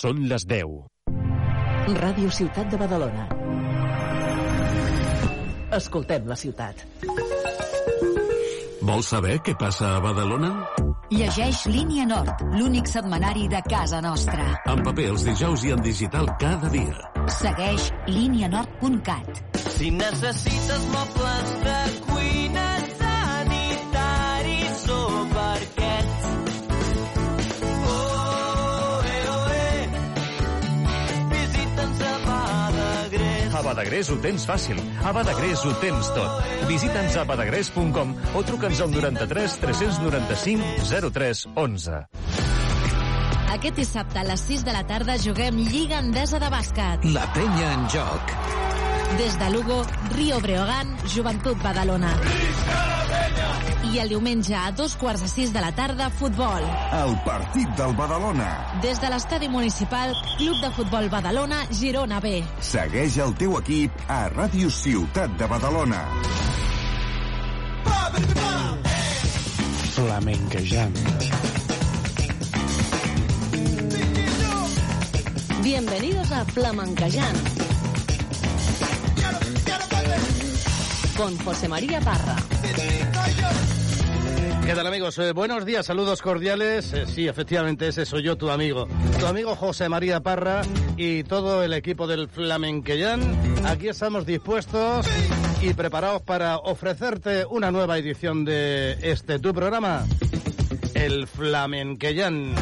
Són les 10. Ràdio Ciutat de Badalona. Escoltem la ciutat. Vols saber què passa a Badalona? Llegeix Línia Nord, l'únic setmanari de casa nostra. En paper els dijous i en digital cada dia. Segueix línianord.cat. Si necessites mobles de Badagrés. Ho tens fàcil. A Badagrés ho tens tot. Visita'ns a badagrés.com o truca'ns al 93 395 03 11. Aquest dissabte a les 6 de la tarda juguem Lliga Endesa de Bàsquet. La penya en joc. Des de Lugo, Rio Breogán, Joventut Badalona. I el diumenge a dos quarts de sis de la tarda, futbol. El partit del Badalona. Des de l'estadi municipal, Club de Futbol Badalona, Girona B. Segueix el teu equip a Ràdio Ciutat de Badalona. Flamenquejant. Bienvenidos a Flamencayán. Con José María Parra. ¿Qué tal amigos? Eh, buenos días, saludos cordiales. Eh, sí, efectivamente, ese soy yo, tu amigo. Tu amigo José María Parra y todo el equipo del Flamenquellán. Aquí estamos dispuestos y preparados para ofrecerte una nueva edición de este tu programa, el Flamenquellán.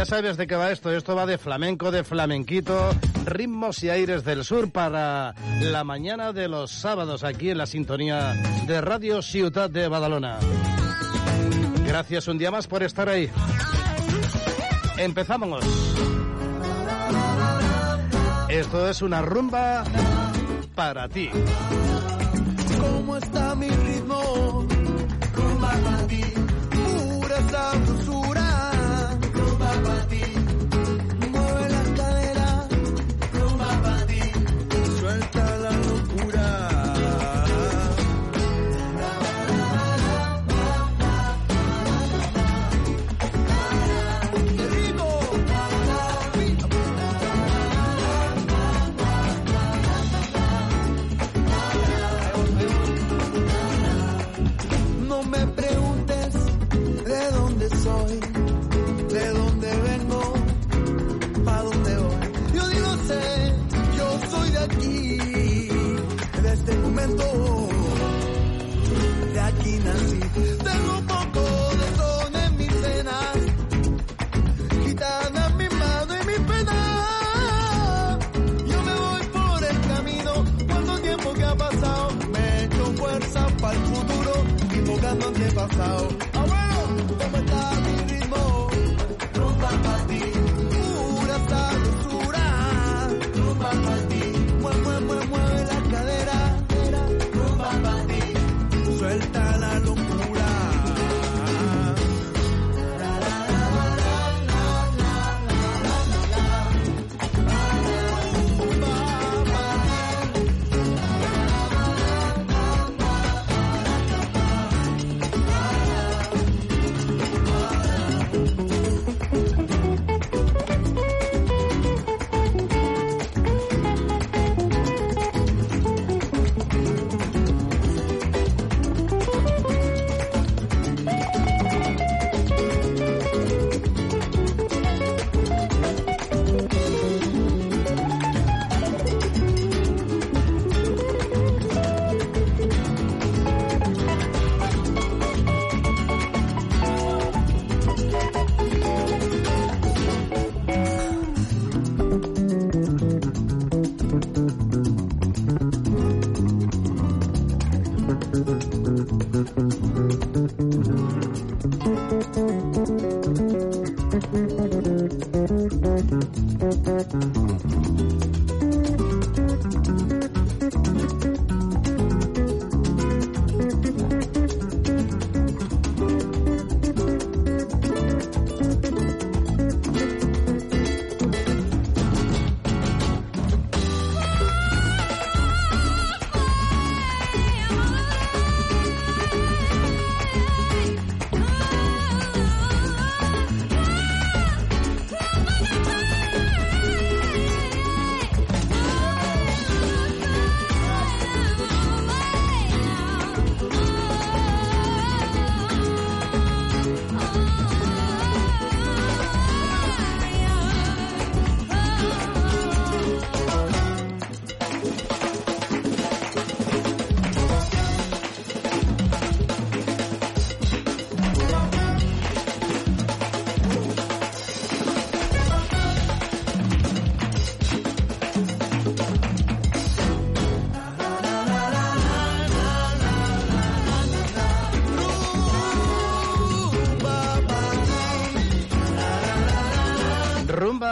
Ya sabes de qué va esto. Esto va de flamenco, de flamenquito, ritmos y aires del sur para la mañana de los sábados aquí en la sintonía de Radio Ciudad de Badalona. Gracias un día más por estar ahí. Empezamos. Esto es una rumba para ti. ¿Cómo está mi ritmo? Rumba para ti. Pura sabrosura. pasado. ¡Abuelo! ¿Cómo estás?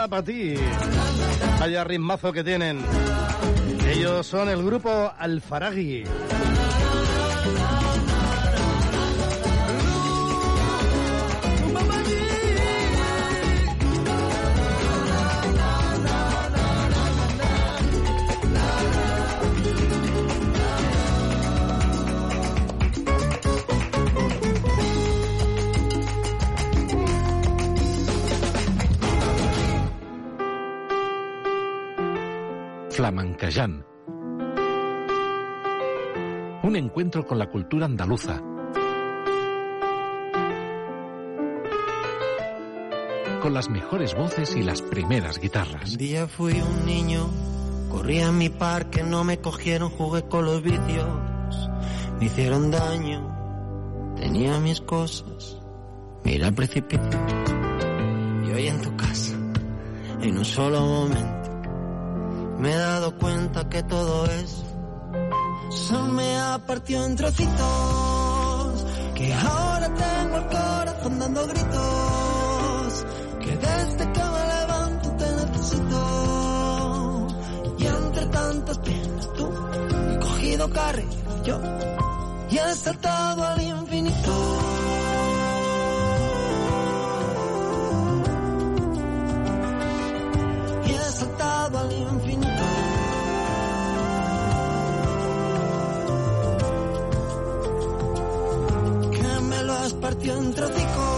Para ti. Vaya ritmazo que tienen. Ellos son el grupo Alfaragui. Encuentro con la cultura andaluza. Con las mejores voces y las primeras guitarras. Un día fui un niño, corrí a mi parque, no me cogieron, jugué con los vicios, me hicieron daño, tenía mis cosas, mira el precipicio. Y hoy en tu casa, en un solo momento, me he dado cuenta que todo se partido en trocitos, que ahora tengo el corazón dando gritos, que desde que me levanto te necesito. Y entre tantas penas tú he cogido carril yo y he saltado al infinito. Partido en trocicos,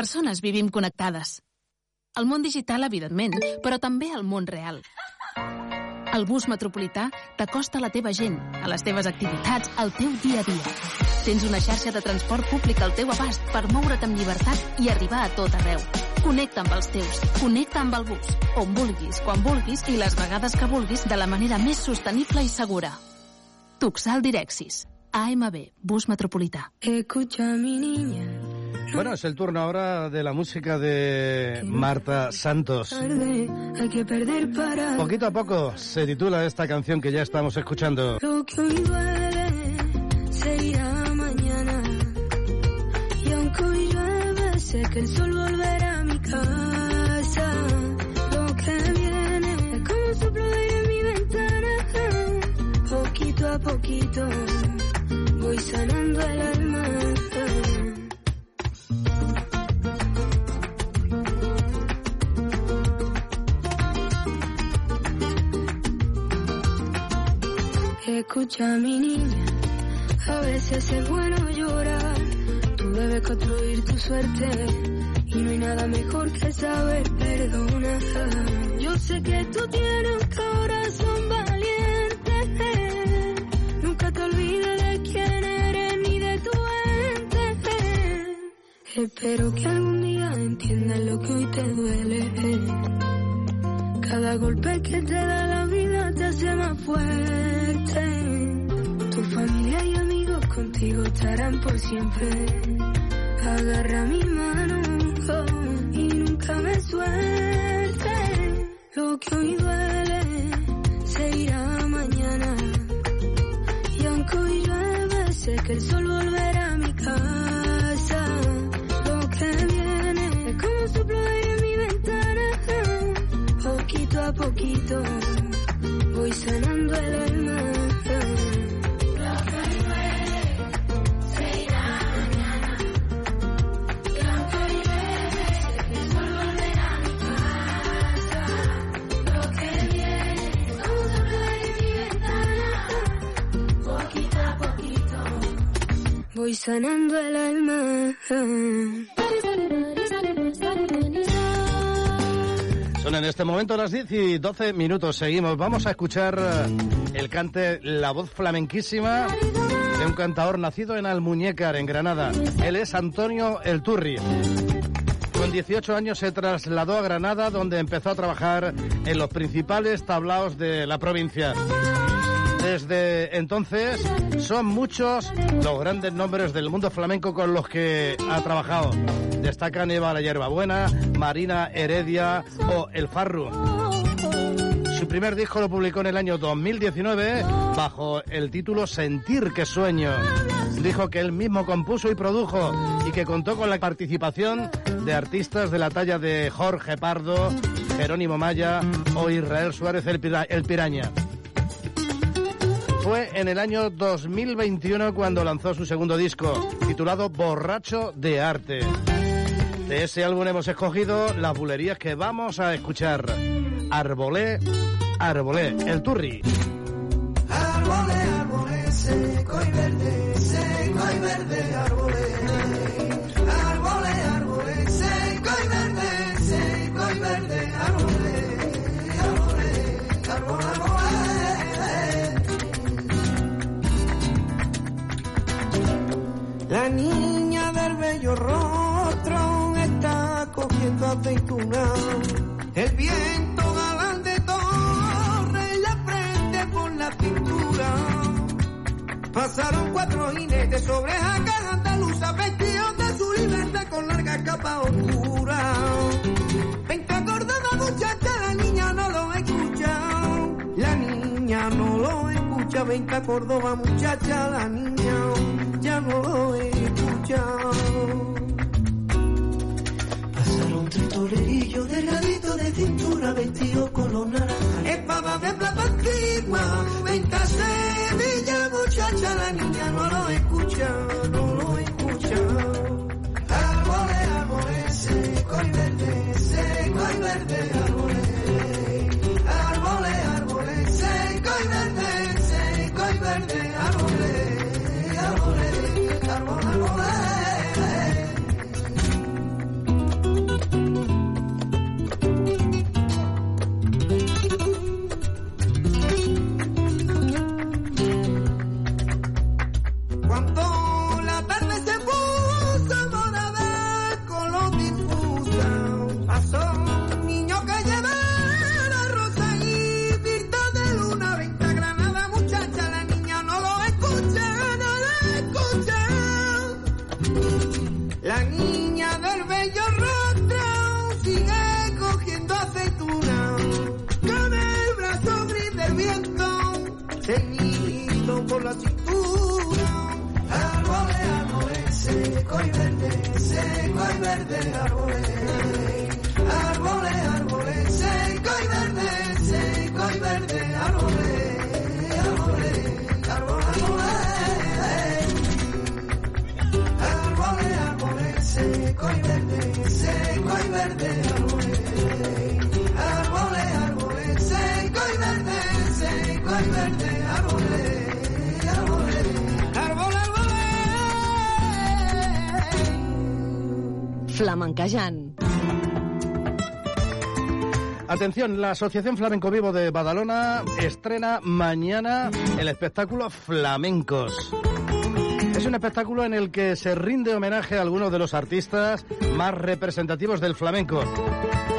persones vivim connectades. El món digital, evidentment, però també el món real. El bus metropolità t'acosta a la teva gent, a les teves activitats, al teu dia a dia. Tens una xarxa de transport públic al teu abast per moure't amb llibertat i arribar a tot arreu. Connecta amb els teus, connecta amb el bus, on vulguis, quan vulguis i les vegades que vulguis de la manera més sostenible i segura. Tuxal Direxis. AMB, bus metropolità. Escucha mi niña. Bueno, es el turno ahora de la música de Marta Santos. Poquito a poco se titula esta canción que ya estamos escuchando. lo que hoy duele se irá mañana. Y aunque hoy llueve, sé que el sol volverá a mi casa. Lo que viene es como un soplo de aire en mi ventana. Poquito a poquito voy sanando el alma. Escucha mi niña, a veces es bueno llorar. Tú debes construir tu suerte y no hay nada mejor que saber perdonar. Yo sé que tú tienes un corazón valiente. Nunca te olvides de quién eres ni de tu ente. Espero que algún día entiendas lo que hoy te duele. Cada golpe que te da la vida hace más fuerte. Tu familia y amigos contigo estarán por siempre. Agarra mi mano y nunca me suelte. Lo que hoy duele se irá mañana. Y aunque hoy llueve, sé que el sol volverá a mi casa. Lo que viene es como soplo de aire en mi ventana. Poquito a poquito sanando el alma. Voy sanando el alma. En este momento las 10 y 12 minutos. Seguimos. Vamos a escuchar eh, el cante, la voz flamenquísima de un cantador nacido en Almuñécar, en Granada. Él es Antonio El Turri. Con 18 años se trasladó a Granada, donde empezó a trabajar en los principales tablaos de la provincia. Desde entonces son muchos los grandes nombres del mundo flamenco con los que ha trabajado. Destacan Eva la Hierbabuena, Marina Heredia o El Farru. Su primer disco lo publicó en el año 2019 bajo el título Sentir que sueño. Dijo que él mismo compuso y produjo y que contó con la participación de artistas de la talla de Jorge Pardo, Jerónimo Maya o Israel Suárez el, el Piraña. Fue en el año 2021 cuando lanzó su segundo disco, titulado Borracho de Arte. De ese álbum hemos escogido las bulerías que vamos a escuchar. Arbolé, Arbolé, el Turri. Árbole, árbole, seco y verde, La niña del bello rostro está cogiendo aceituna. El viento galán de torre la frente por la cintura. Pasaron cuatro jinetes sobre jacas andaluzas vestidos de su libertad con larga capa oscura. Escucha. Veinte a Córdoba muchacha, la niña ya no lo escucha. Pasaron tres torerillos delgadito de cintura, vestido con. Espada de plata antigua, venta Sevilla, muchacha, la niña no lo escucha, no lo escucha. Árboles, árboles, seco y verde, seco y verde, I'm the Atención, la Asociación Flamenco Vivo de Badalona estrena mañana el espectáculo Flamencos. Es un espectáculo en el que se rinde homenaje a algunos de los artistas más representativos del flamenco.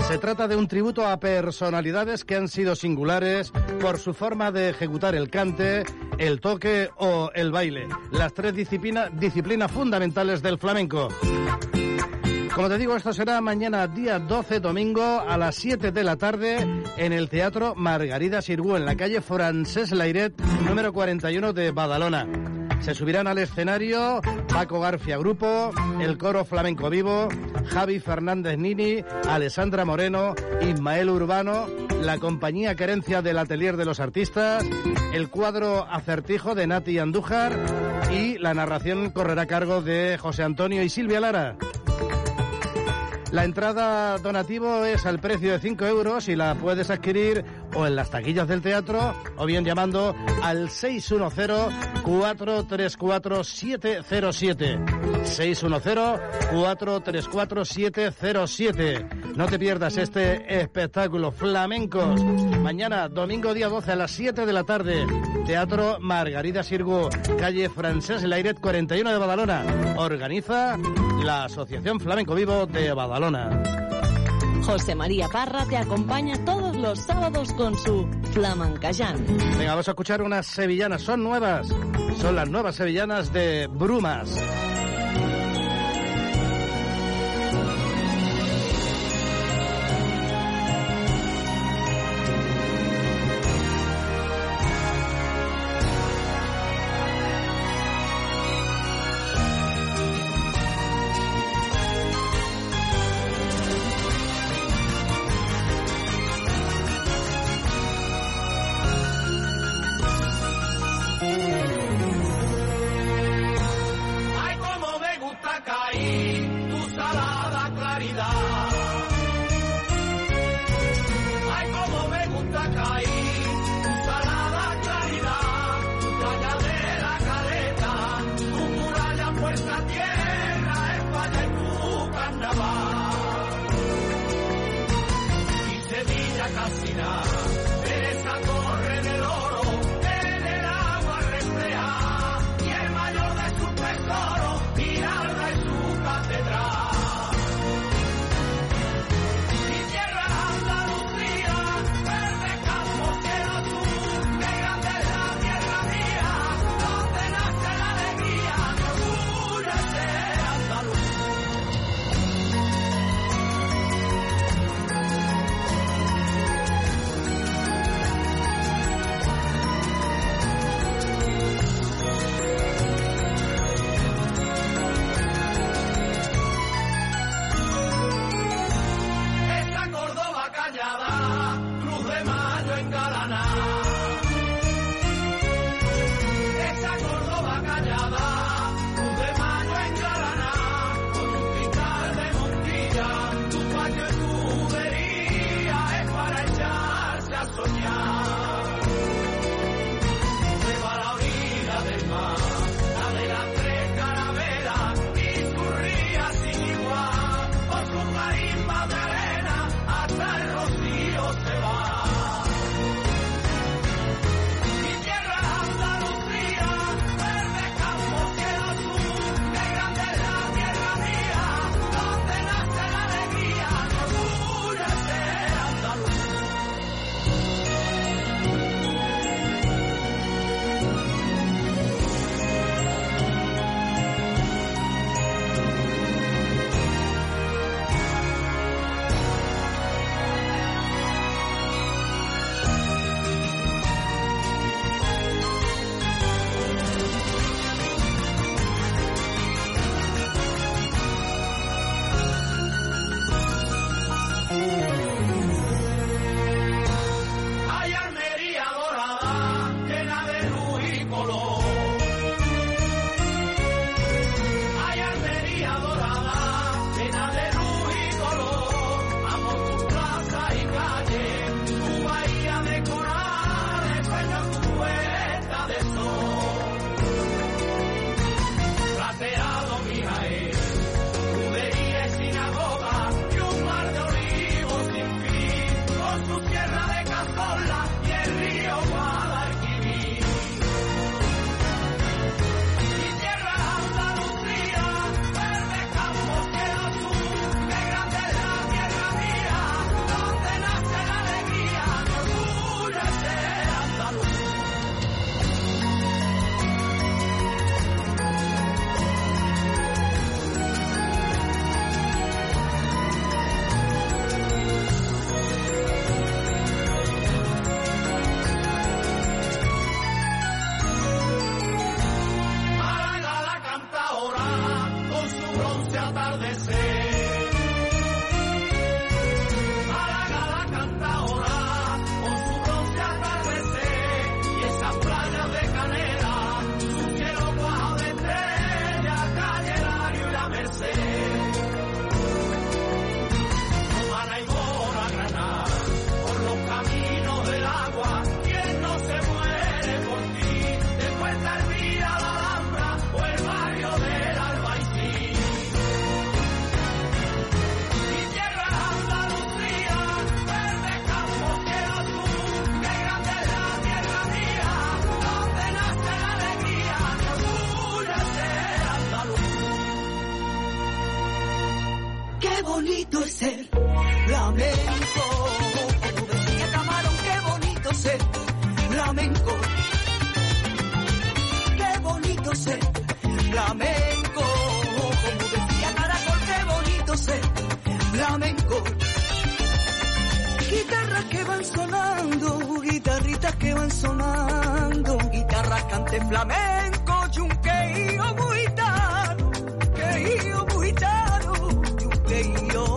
Se trata de un tributo a personalidades que han sido singulares por su forma de ejecutar el cante, el toque o el baile, las tres disciplina- disciplinas fundamentales del flamenco. Como te digo, esto será mañana día 12, domingo, a las 7 de la tarde, en el Teatro Margarida Sirgu, en la calle Francés Lairet, número 41 de Badalona. Se subirán al escenario Paco García Grupo, el coro Flamenco Vivo, Javi Fernández Nini, Alessandra Moreno, Ismael Urbano, la compañía Querencia del Atelier de los Artistas, el cuadro Acertijo de Nati Andújar y la narración correrá a cargo de José Antonio y Silvia Lara. La entrada donativo es al precio de 5 euros y la puedes adquirir o en las taquillas del teatro o bien llamando al 610-434-707. 610-434-707. No te pierdas este espectáculo flamencos. Mañana, domingo día 12 a las 7 de la tarde. Teatro Margarida Sirgu, calle Francés Lairet 41 de Badalona. Organiza la Asociación Flamenco Vivo de Badalona. José María Parra te acompaña todos los sábados con su Flamenquejant. Venga, vamos a escuchar unas sevillanas. Son nuevas. Son las nuevas sevillanas de Brumas. Qué bonito es ser flamenco. Como decía Camarón, qué bonito ser flamenco. Qué bonito ser flamenco. Como decía Caracol, qué bonito ser flamenco. Guitarras que van sonando, guitarritas que van sonando, guitarras cante flamenco, yunqueío muy make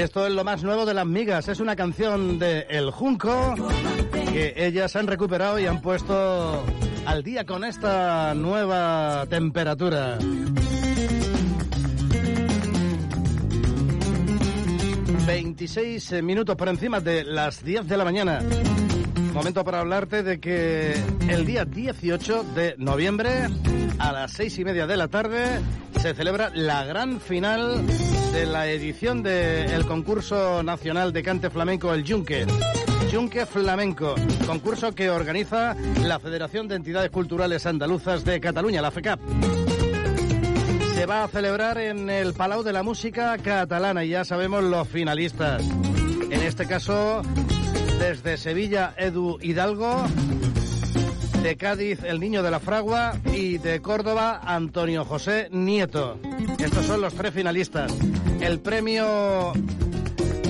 Esto es lo más nuevo de las migas. Es una canción de El Junco que ellas han recuperado y han puesto al día con esta nueva temperatura. ...26 minutos por encima de las 10 de la mañana. Momento para hablarte de que el día 18 de noviembre, a las seis y media de la tarde, se celebra la gran final de la edición del concurso nacional de cante flamenco El Yunque. Yunque Flamenco, concurso que organiza la Federación de Entidades Culturales Andaluzas de Cataluña, la FECAP. Se va a celebrar en el Palau de la Música Catalana y ya sabemos los finalistas. En este caso, desde Sevilla, Edu Hidalgo, de Cádiz, el niño de la fragua y de Córdoba, Antonio José Nieto. Estos son los tres finalistas. El premio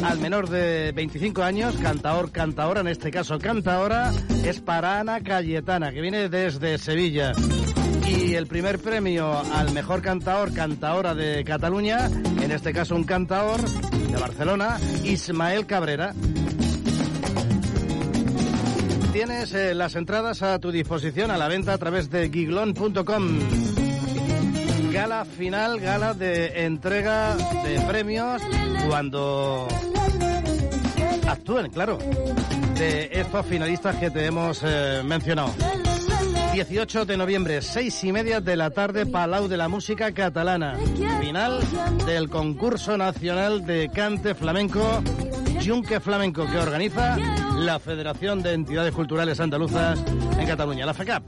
al menor de 25 años, cantaor, cantaora, en este caso cantaora, es para Ana Cayetana, que viene desde Sevilla. Y el primer premio al mejor cantaor, cantaora de Cataluña, en este caso un cantaor de Barcelona, Ismael Cabrera. Tienes eh, las entradas a tu disposición a la venta a través de giglon.com. Gala final, gala de entrega de premios cuando actúen, claro, de estos finalistas que te hemos eh, mencionado. 18 de noviembre, seis y media de la tarde, Palau de la Música Catalana. Final del concurso nacional de cante flamenco, Junque Flamenco, que organiza la Federación de Entidades Culturales Andaluzas en Cataluña, la FECAP.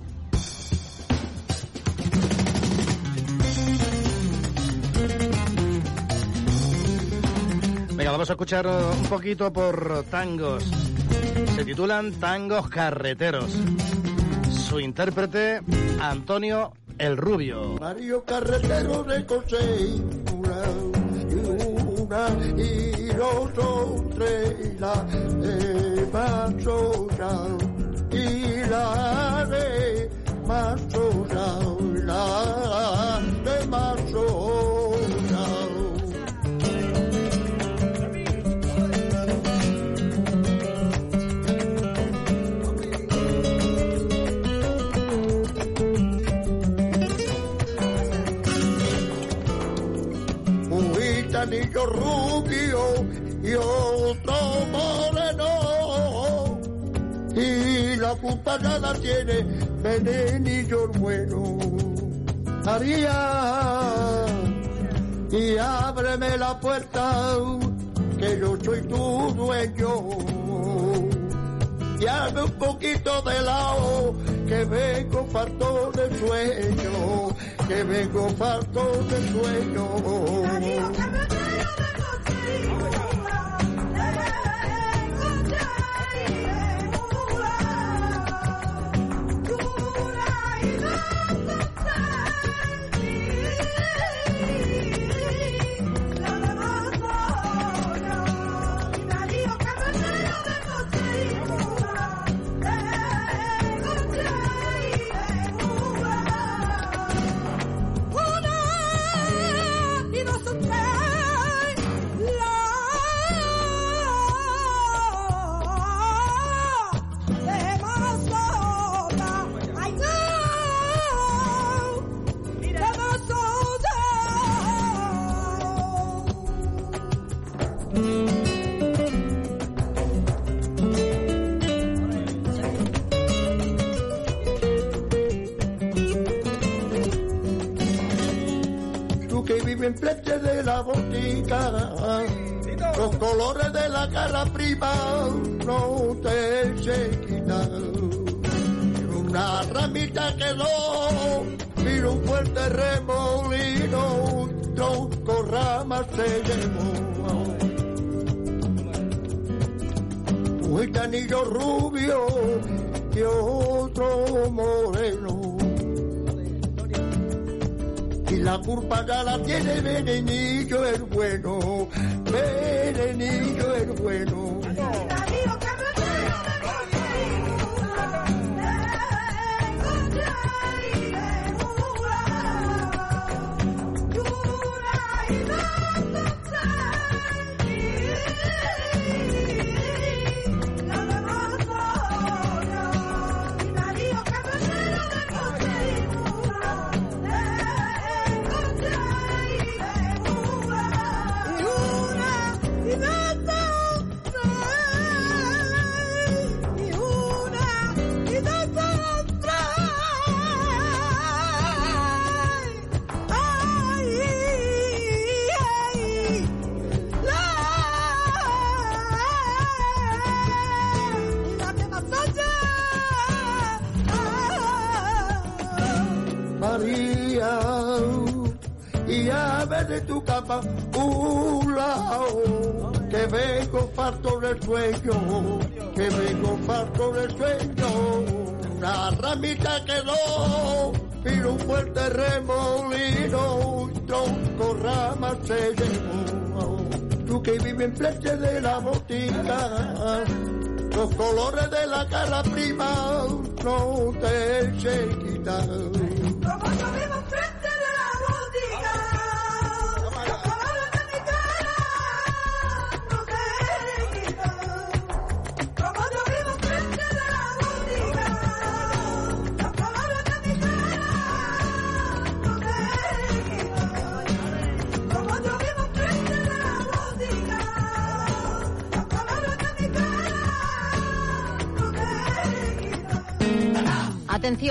Venga, vamos a escuchar un poquito por tangos. Se titulan Tangos Carreteros. Su intérprete, Antonio El Rubio. Mario Carretero de Cosey, una una y dos o tres, la de Mazoya y la de Mazoya, la de Mazoya. Un gitanillo rubio y otro moreno. Y la puta ya la tiene venenillo bueno. María, y ábreme la puerta, que yo soy tu dueño. Y hazme un poquito de lado, que vengo farto de sueño, que vengo farto de sueño. Que flecha de la botica, los colores de la cara prima no te se quitan. Una ramita quedó, vino un fuerte remolino, tronco ramas se llevó. Un anillo rubio y otro moreno la culpa ya la tiene Venenillo el bueno, Venenillo el bueno. Un lado, que vengo farto de sueño, que vengo farto de sueño. Una ramita quedó, vino un fuerte remolino, un tronco ramas se llevó. Tú que vives en flecha de la botica, los colores de la cara prima no te se quitan.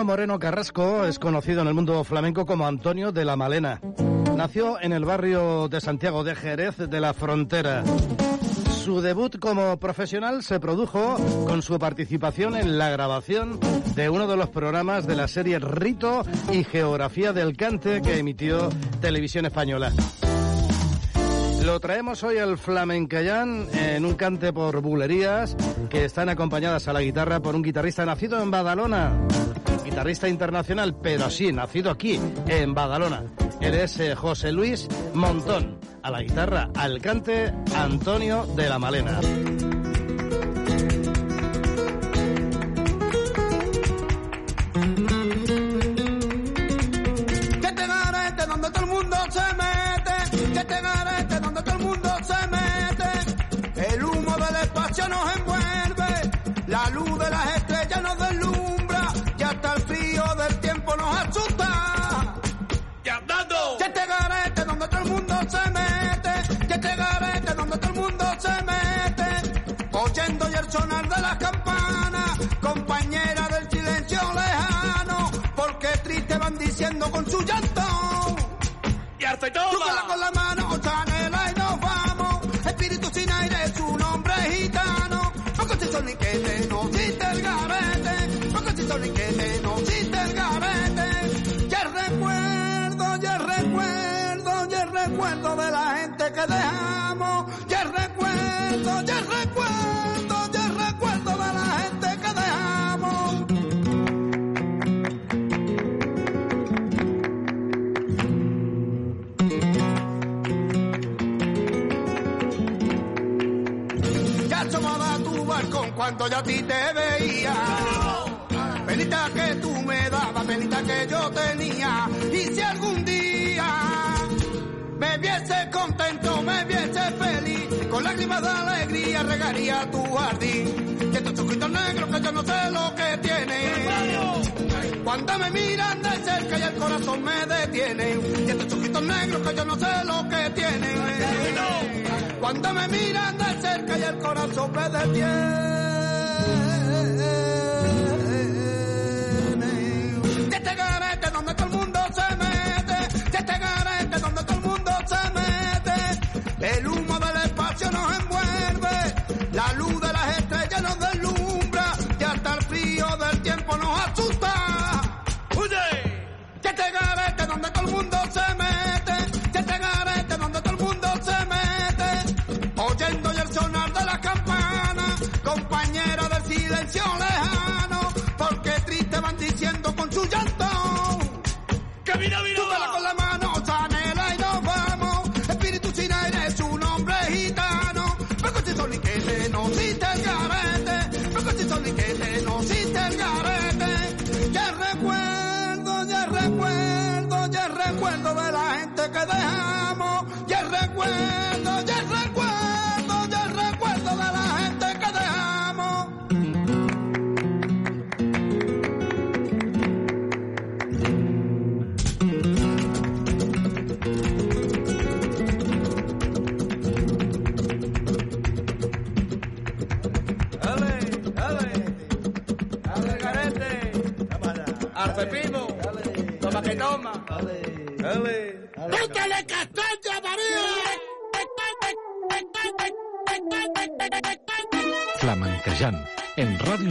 Antonio Moreno Carrasco es conocido en el mundo flamenco como Antonio de la Malena. Nació en el barrio de Santiago de Jerez de la Frontera. Su debut como profesional se produjo con su participación en la grabación de uno de los programas de la serie Rito y Geografía del Cante que emitió Televisión Española. Lo traemos hoy al Flamencayán en un cante por bulerías que están acompañadas a la guitarra por un guitarrista nacido en Badalona. Guitarrista internacional, pero sí, nacido aquí, en Badalona. Él es eh, José Luis Montón. A la guitarra, al cante, Antonio de la Malena. Triste van diciendo con su llanto. Y Chúcala con la mano, chanela y nos vamos. Espíritu sin aire, su nombre es gitano. Poco si son ni que te nos diste el garete. Poco si son ni que te nos diste el garete. Ya recuerdo, ya recuerdo, ya recuerdo de la gente que dejamos. Cuando yo a ti te veía. Penita que tú me dabas, penita que yo tenía. Y si algún día me viese contento, me viese feliz, con lágrimas de alegría regaría tu jardín. Y estos ojitos negros que yo no sé lo que tienen. Cuando me miran de cerca y el corazón me detiene. Y estos ojitos negros que yo no sé lo que tienen. Cuando me miran de cerca y el corazón me detiene.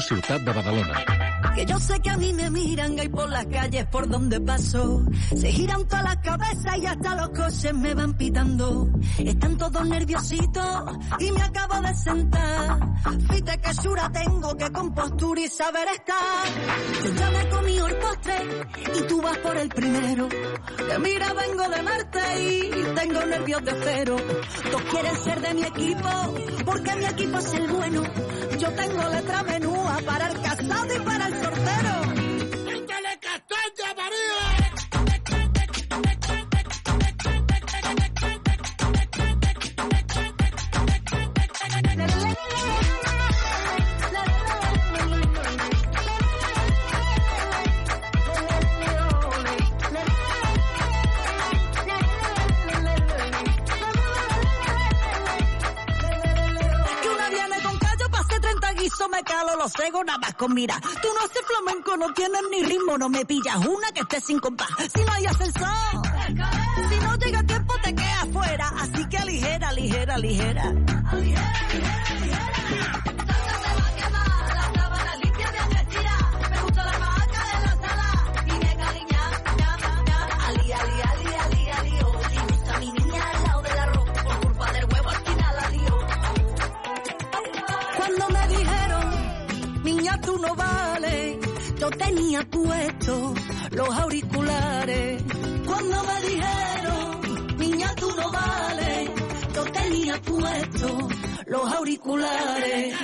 Ciutat de Badalona. Que yo sé que a mí me miran ahí por las calles por donde paso. Se giran todas las cabezas y hasta los coches me van pitando. Están todos nerviositos y me acabo de sentar. Fíjate que sura tengo, que compostura y saber estar. Yo ya me comí el postre y tú vas por el primero. Que mira, vengo de Marte y tengo nervios de cero. Todos quieren ser de mi equipo porque mi equipo es el bueno. Yo tengo letra menúa para el casado y para el sortero. Que cegos, nada más con mira. Tú no haces flamenco, no tienes ni ritmo, no me pillas una que esté sin compás. Si no hay ascensor, si no llega tiempo te quedas fuera. Así que ligera, ligera, ligera. Ali, los auriculares.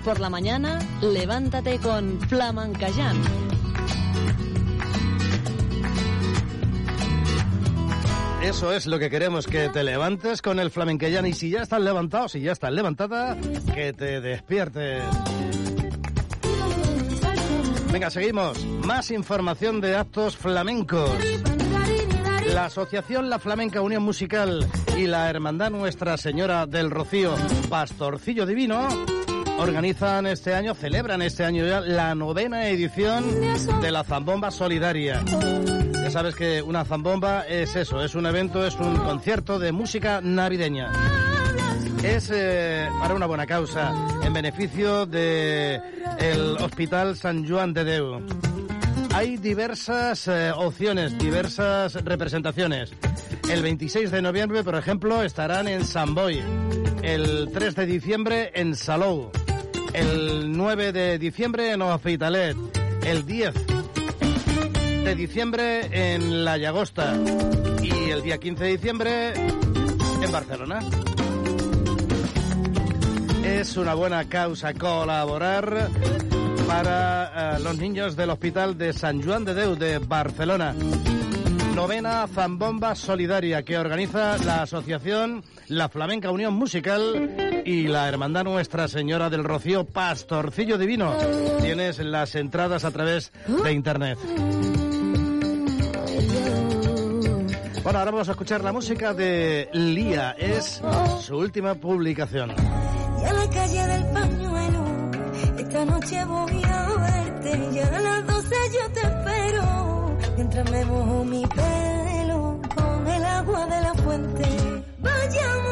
Por la mañana, levántate con Flamencayán. Eso es lo que queremos, que te levantes con el flamenquellán. Y si ya estás levantado, si ya estás levantada, que te despiertes. Venga, seguimos. Más información de actos flamencos. La Asociación La Flamenca Unión Musical y la Hermandad Nuestra Señora del Rocío Pastorcillo Divino organizan este año, celebran este año ya la novena edición de la Zambomba Solidaria. Ya sabes que una zambomba es eso, es un evento, es un concierto de música navideña. Es eh, para una buena causa, en beneficio de el Hospital San Juan de Deu. Hay diversas eh, opciones, diversas representaciones. El 26 de noviembre, por ejemplo, estarán en San Boy. El 3 de diciembre en Salou. El 9 de diciembre en Hospitalet. El 10 de diciembre en La Llagosta. Y el día 15 de diciembre en Barcelona. Es una buena causa colaborar para eh, los niños del Hospital de San Juan de Deu de Barcelona. Novena Zambomba Solidaria que organiza la asociación La Flamenca Unión Musical y la Hermandad Nuestra Señora del Rocío Pastorcillo Divino. Tienes las entradas a través de internet. Bueno, ahora vamos a escuchar la música de Lía. Es su última publicación. Y a la calle del pañuelo, esta noche voy a verte. Ya a las 12 yo te espero, mientras me mojo mi pelo con el agua de la fuente. Vayámonos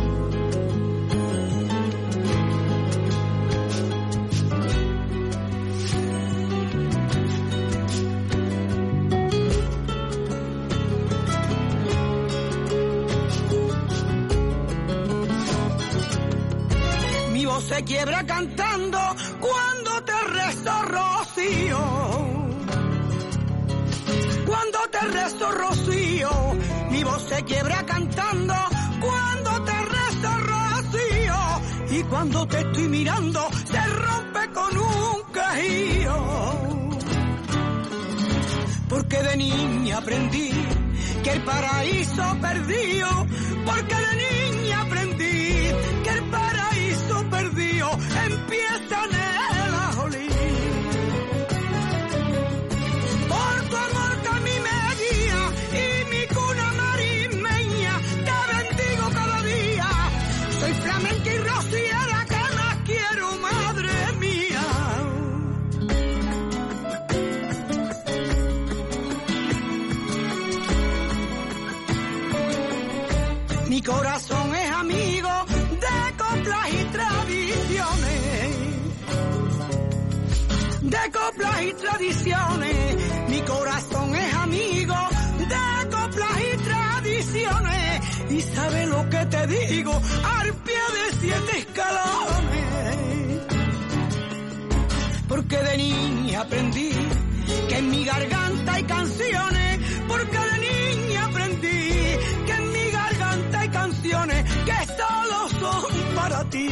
Quiebra cantando cuando te rezo rocío. Cuando te rezo rocío, mi voz se quiebra cantando cuando te rezo rocío. Y cuando te estoy mirando, se rompe con un quejío. Porque de niña aprendí que el paraíso perdió. Porque de niña y tradiciones. Mi corazón es amigo de coplas y tradiciones. Y sabe lo que te digo al pie de siete escalones. Porque de niña aprendí que en mi garganta hay canciones. Porque de niña aprendí que en mi garganta hay canciones que solo son para ti.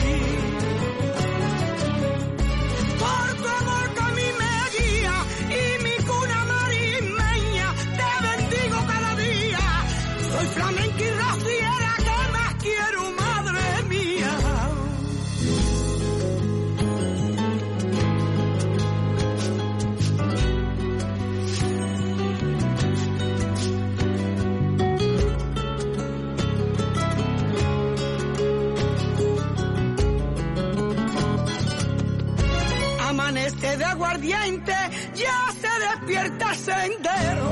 de aguardiente ya se despierta el sendero.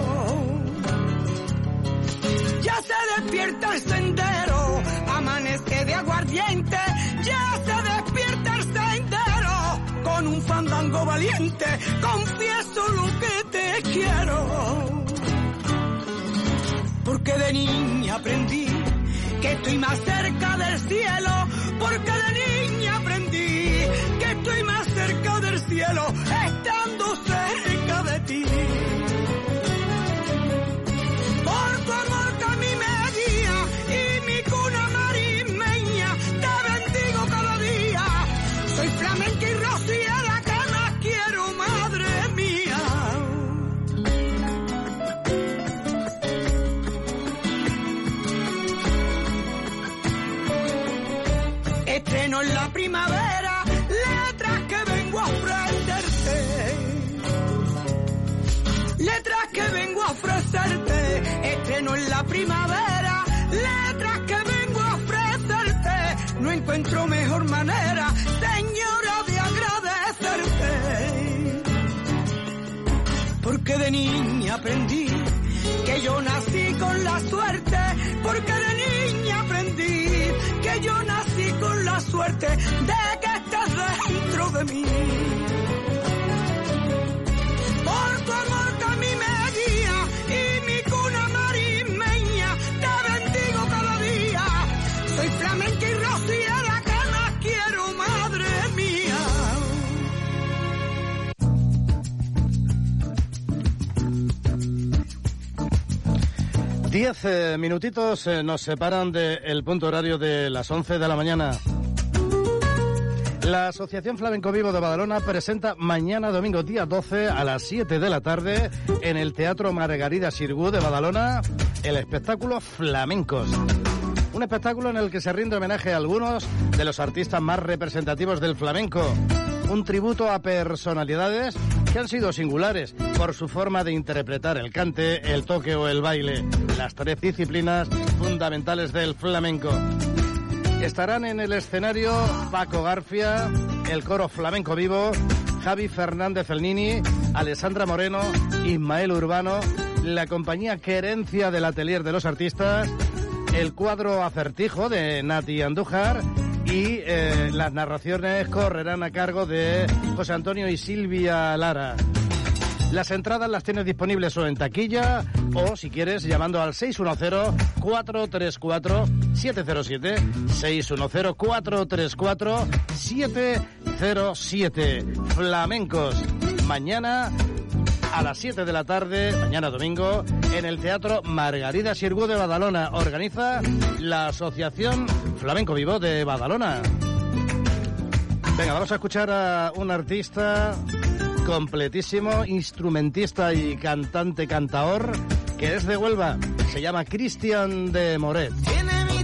Ya se despierta el sendero, amanece de aguardiente, ya se despierta el sendero. Con un fandango valiente, confieso lo que te quiero. Porque de niña aprendí que estoy más cerca del cielo, porque de niña aprendí más cerca del cielo, estando cerca de ti. Ofrecerte, estreno en la primavera, letras que vengo a ofrecerte. No encuentro mejor manera, señora, de agradecerte. Porque de niña aprendí que yo nací con la suerte, porque de niña aprendí que yo nací con la suerte de que estés dentro de mí. Por tu amor 10 eh, minutitos eh, nos separan del punto horario de las 11 de la mañana. La Asociación Flamenco Vivo de Badalona presenta mañana domingo día 12 a las 7 de la tarde en el Teatro Margarida Sirgu de Badalona el espectáculo Flamencos. Un espectáculo en el que se rinde homenaje a algunos de los artistas más representativos del flamenco. Un tributo a personalidades han sido singulares por su forma de interpretar el cante, el toque o el baile, las tres disciplinas fundamentales del flamenco. Estarán en el escenario Paco García, el coro flamenco vivo, Javi Fernández Elnini, Alessandra Moreno, Ismael Urbano, la compañía Querencia del Atelier de los Artistas, el cuadro Acertijo de Nati Andújar y eh, las narraciones correrán a cargo de José Antonio y Silvia Lara. Las entradas las tienes disponibles o en taquilla o, si quieres, llamando al 610-434-707. 610-434-707. Flamencos. Mañana a las 7 de la tarde, mañana domingo, en el Teatro Margarida Sirgu de Badalona. Organiza la Asociación Flamenco Vivo de Badalona. Venga, vamos a escuchar a un artista completísimo, instrumentista y cantante cantaor, que es de Huelva. Se llama Cristian de Moret. Tiene mi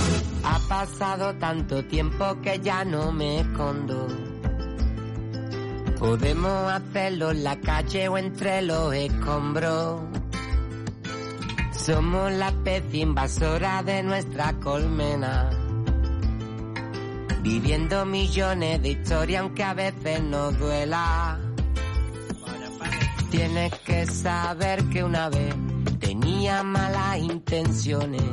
Ha pasado tanto tiempo que ya no me escondo. Podemos hacerlo en la calle o entre los escombros. Somos la especie invasora de nuestra colmena. Viviendo millones de historias aunque a veces nos duela. Tienes que saber que una vez tenía malas intenciones,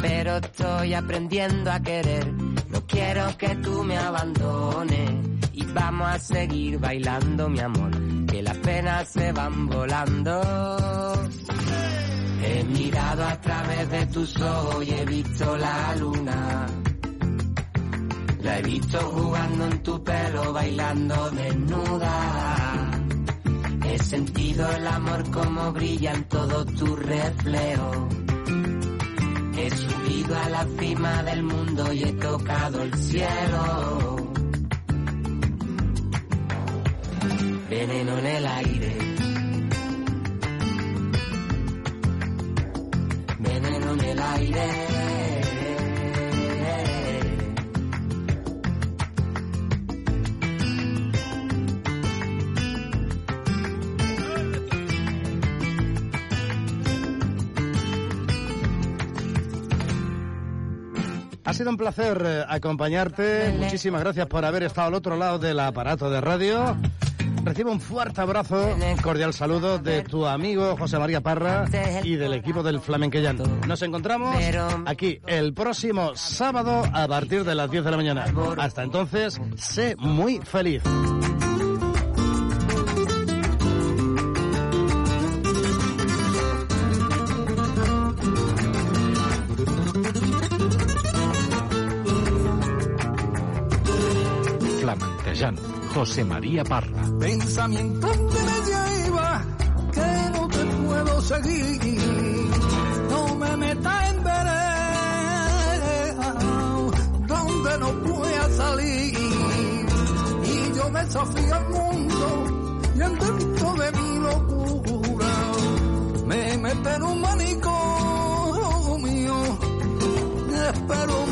pero estoy aprendiendo a querer. No quiero que tú me abandones y vamos a seguir bailando, mi amor, que las penas se van volando. He mirado a través de tus ojos y he visto la luna. La he visto jugando en tu pelo, bailando desnuda. He sentido el amor como brilla en todo tu reflejo. He subido a la cima del mundo y he tocado el cielo. Veneno en el aire. Veneno en el aire. Sido un placer eh, acompañarte. Muchísimas gracias por haber estado al otro lado del aparato de radio. Recibe un fuerte abrazo, cordial saludo de tu amigo José María Parra y del equipo del Flamenquellano. Nos encontramos aquí el próximo sábado a partir de las 10 de la mañana. Hasta entonces, sé muy feliz. José María Parra. Pensamiento que me lleva, que no te puedo seguir. No me meta en vereda, donde no pueda salir. Y yo me desafío al mundo, y en dentro de mi locura, me mete en un manicomio, espero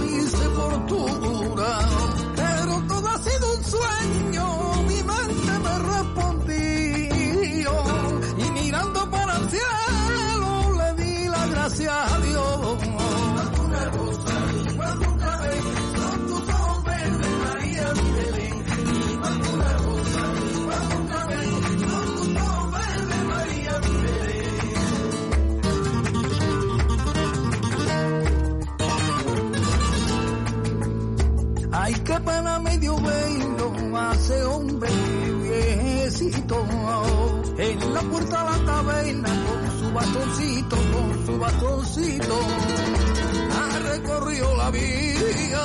en la puerta de la taberna con su bastoncito, con su bastoncito. Ha recorrido la vía,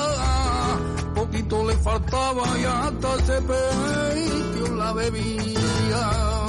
poquito le faltaba y hasta se perdió la bebida.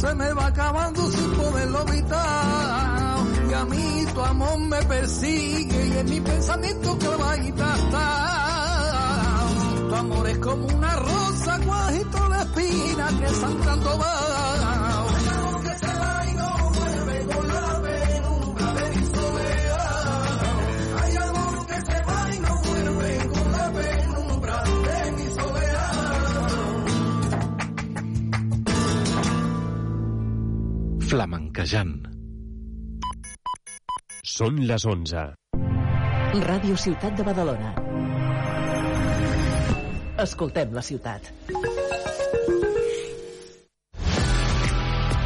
Se me va acabando sin poderlo evitar. Y a mí tu amor me persigue y en mi pensamiento clavadita está. Tu amor es como una rosa cuajito de espina que sangrando va. Flamenquejant. Són les 11. Ràdio Ciutat de Badalona. Escoltem la ciutat.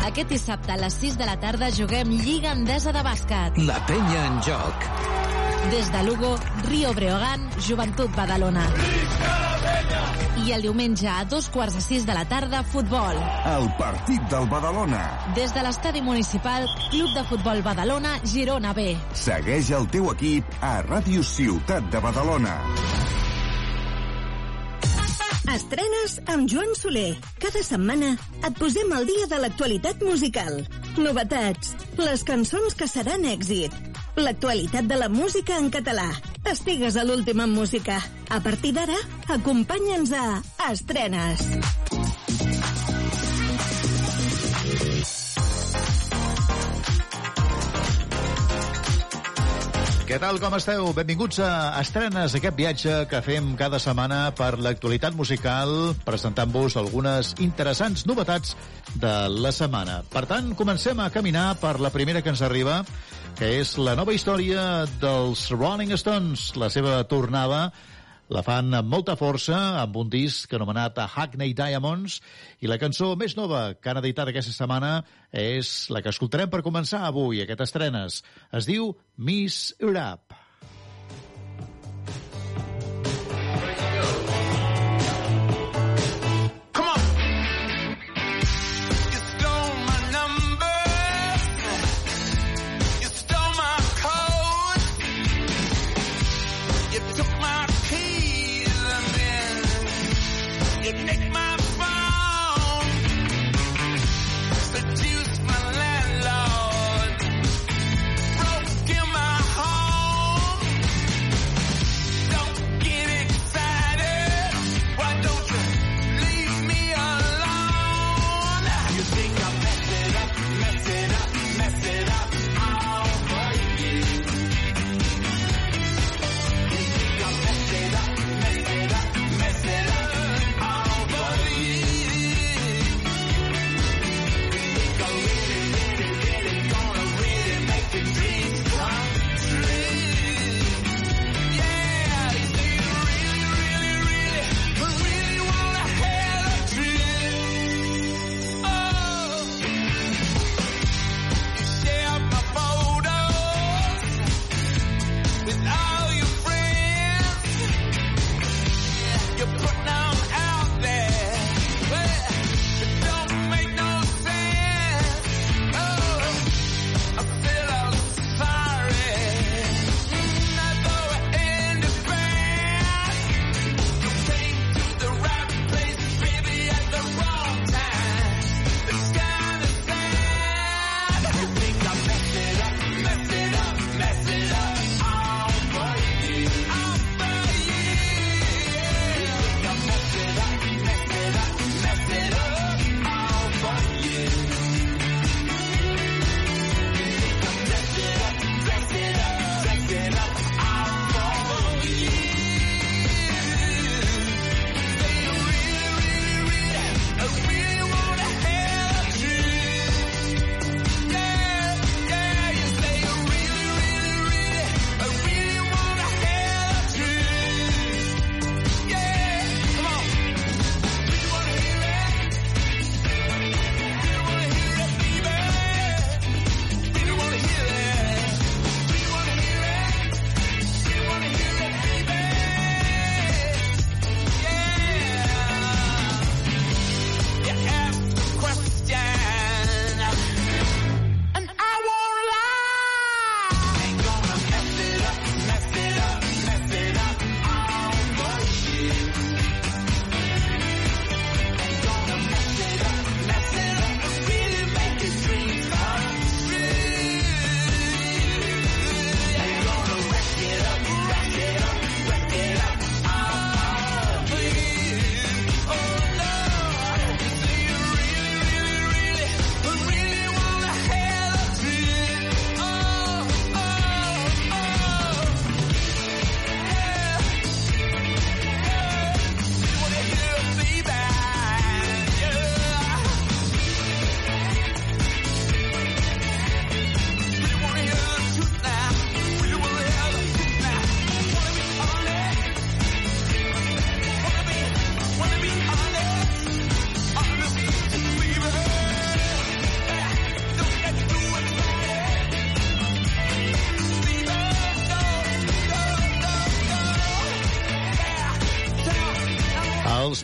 Aquest dissabte a les 6 de la tarda juguem Lliga Endesa de Bàsquet. La penya en joc. Des de Lugo, Rio Breogán, Joventut Badalona. I el diumenge a dos quarts de sis de la tarda, futbol. El partit del Badalona. Des de l'estadi municipal, Club de Futbol Badalona, Girona B. Segueix el teu equip a Ràdio Ciutat de Badalona. Estrenes amb Joan Soler. Cada setmana et posem al dia de l'actualitat musical. Novetats, les cançons que seran èxit, l'actualitat de la música en català. Estigues a l'últim en música. A partir d'ara, acompanya'ns a Estrenes. Què tal, com esteu? Benvinguts a Estrenes, aquest viatge que fem cada setmana per l'actualitat musical, presentant-vos algunes interessants novetats de la setmana. Per tant, comencem a caminar per la primera que ens arriba, que és la nova història dels Rolling Stones, la seva tornada la fan amb molta força, amb un disc anomenat Hackney Diamonds, i la cançó més nova que han editat aquesta setmana és la que escoltarem per començar avui, aquest estrenes. Es diu Miss Europe.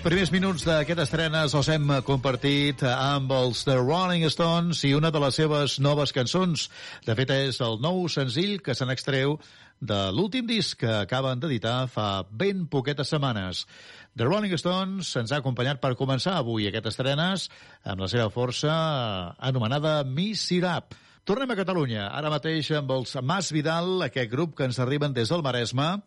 Primers minuts d'aquest estrenes els hem compartit amb els The Rolling Stones i una de les seves noves cançons. De fet, és el nou senzill que se n'extreu de l'últim disc que acaben d'editar fa ben poquetes setmanes. The Rolling Stones ens ha acompanyat per començar avui aquest estrenes amb la seva força anomenada Miss Up. Tornem a Catalunya, ara mateix amb els Mas Vidal, aquest grup que ens arriben des del Maresme,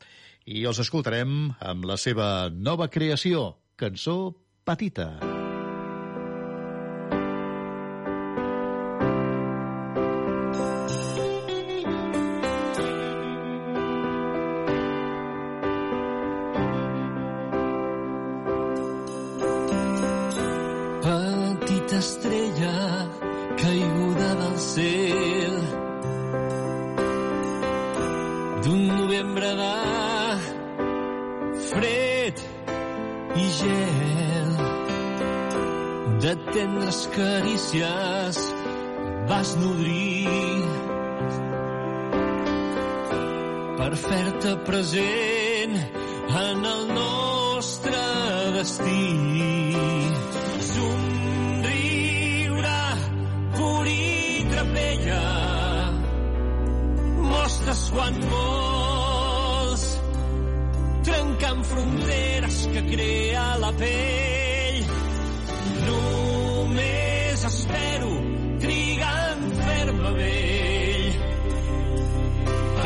i els escoltarem amb la seva nova creació, cançó Petita. Petita tendres carícies vas nodrir per fer-te present en el nostre destí. Somriure, florir, trapella, mostres quan vols, trencant fronteres que crea la pell.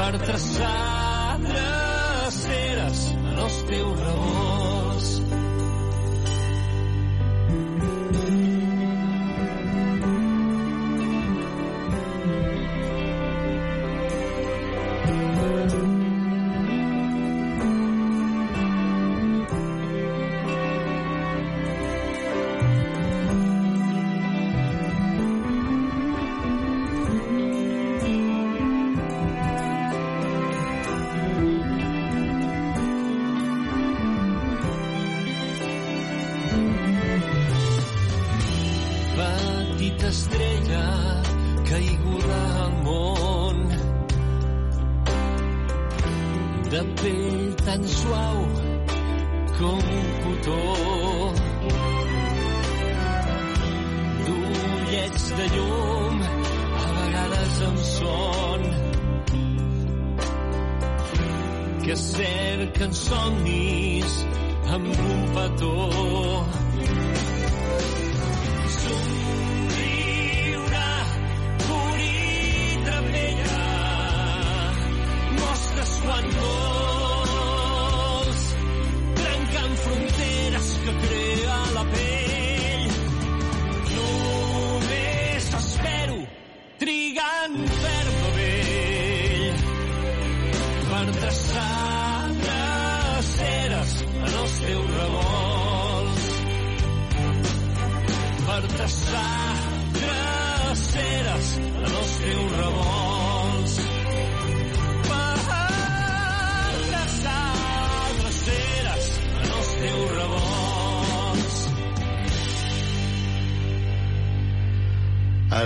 Per traçar dreceres en els teus revolts.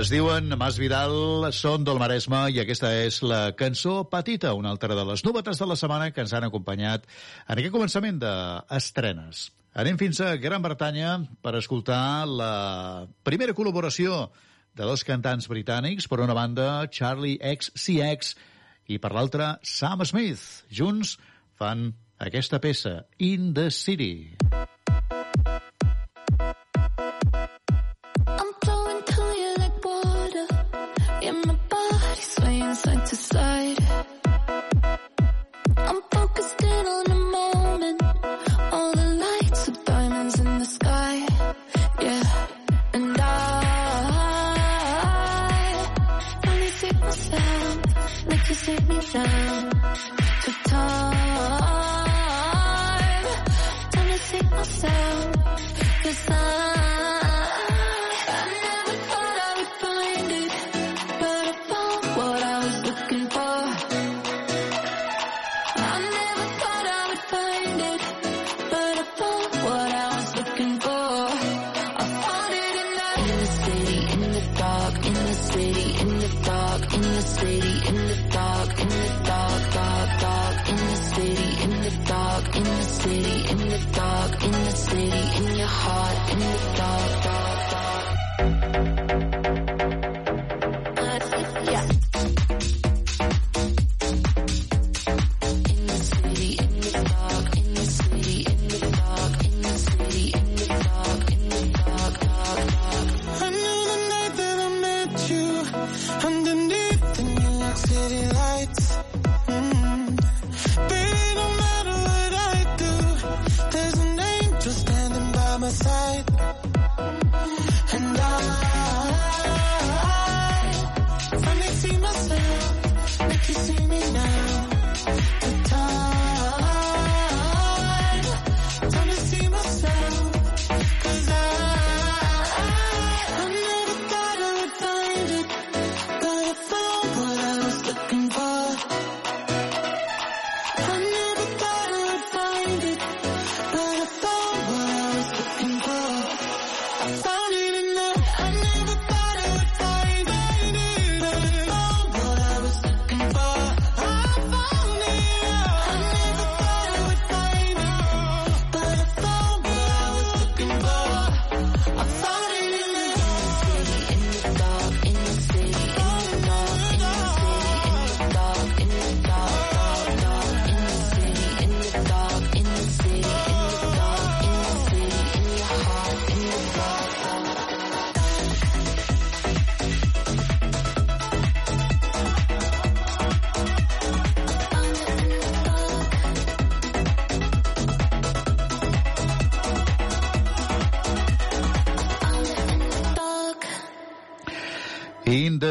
Es diuen Mas Vidal, són del Maresme i aquesta és la cançó Petita, una altra de les novetats de la setmana que ens han acompanyat en aquest començament d'estrenes. Anem fins a Gran Bretanya per escoltar la primera col·laboració de dos cantants britànics, per una banda Charlie XCX i per l'altra Sam Smith. Junts fan aquesta peça, In the City. I'm myself, cause I.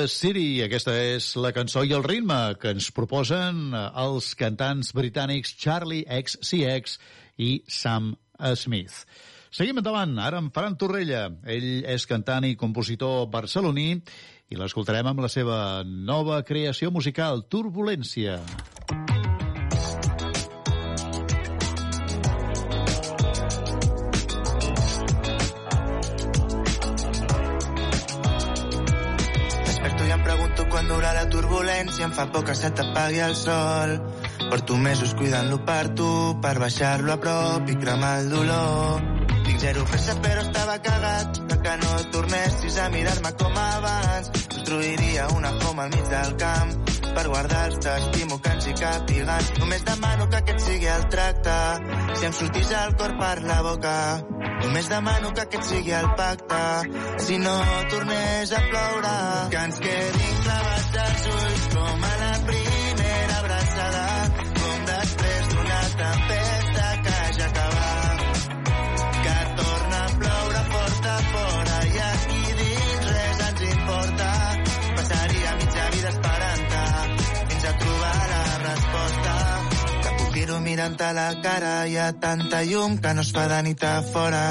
City, aquesta és la cançó i el ritme que ens proposen eh, els cantants britànics Charlie XCX i Sam Smith. Seguim endavant, ara amb Ferran Torrella. Ell és cantant i compositor barceloní i l'escoltarem amb la seva nova creació musical, Turbulència. Desperto turbulència, em fa por que se t'apagui el sol. Porto mesos cuidant-lo per tu, per baixar-lo a prop i cremar el dolor. Tinc zero pressa però estava cagat de que no tornessis a mirar-me com abans. Construiria una home al mig del camp per guardar els t'estimo que ens hi càpiguen. Només demano que aquest sigui el tracte, si em sortís el cor per la boca. Només demano que aquest sigui el pacte, si no tornés a ploure. Que ens quedin clavats mirant-te la cara. Hi ha tanta llum que no es fa de nit a fora.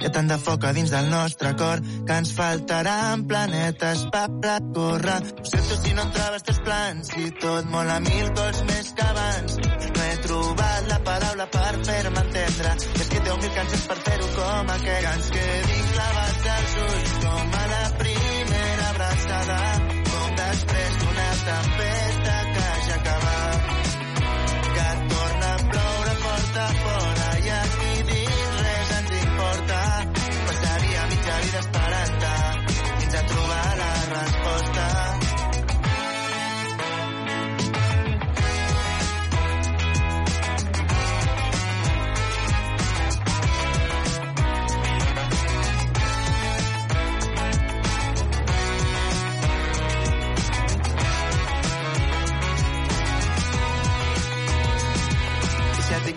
Hi ha tant de foc a dins del nostre cor que ens faltaran planetes per recórrer. Ho sento si no em trobes teus plans i tot molt a mil cols més que abans. No he trobat la paraula per fer-me entendre. I és que deu mil cançons per fer-ho com aquest. Que ens quedin clavats els ulls com a la primera abraçada. Com després d'una tempesta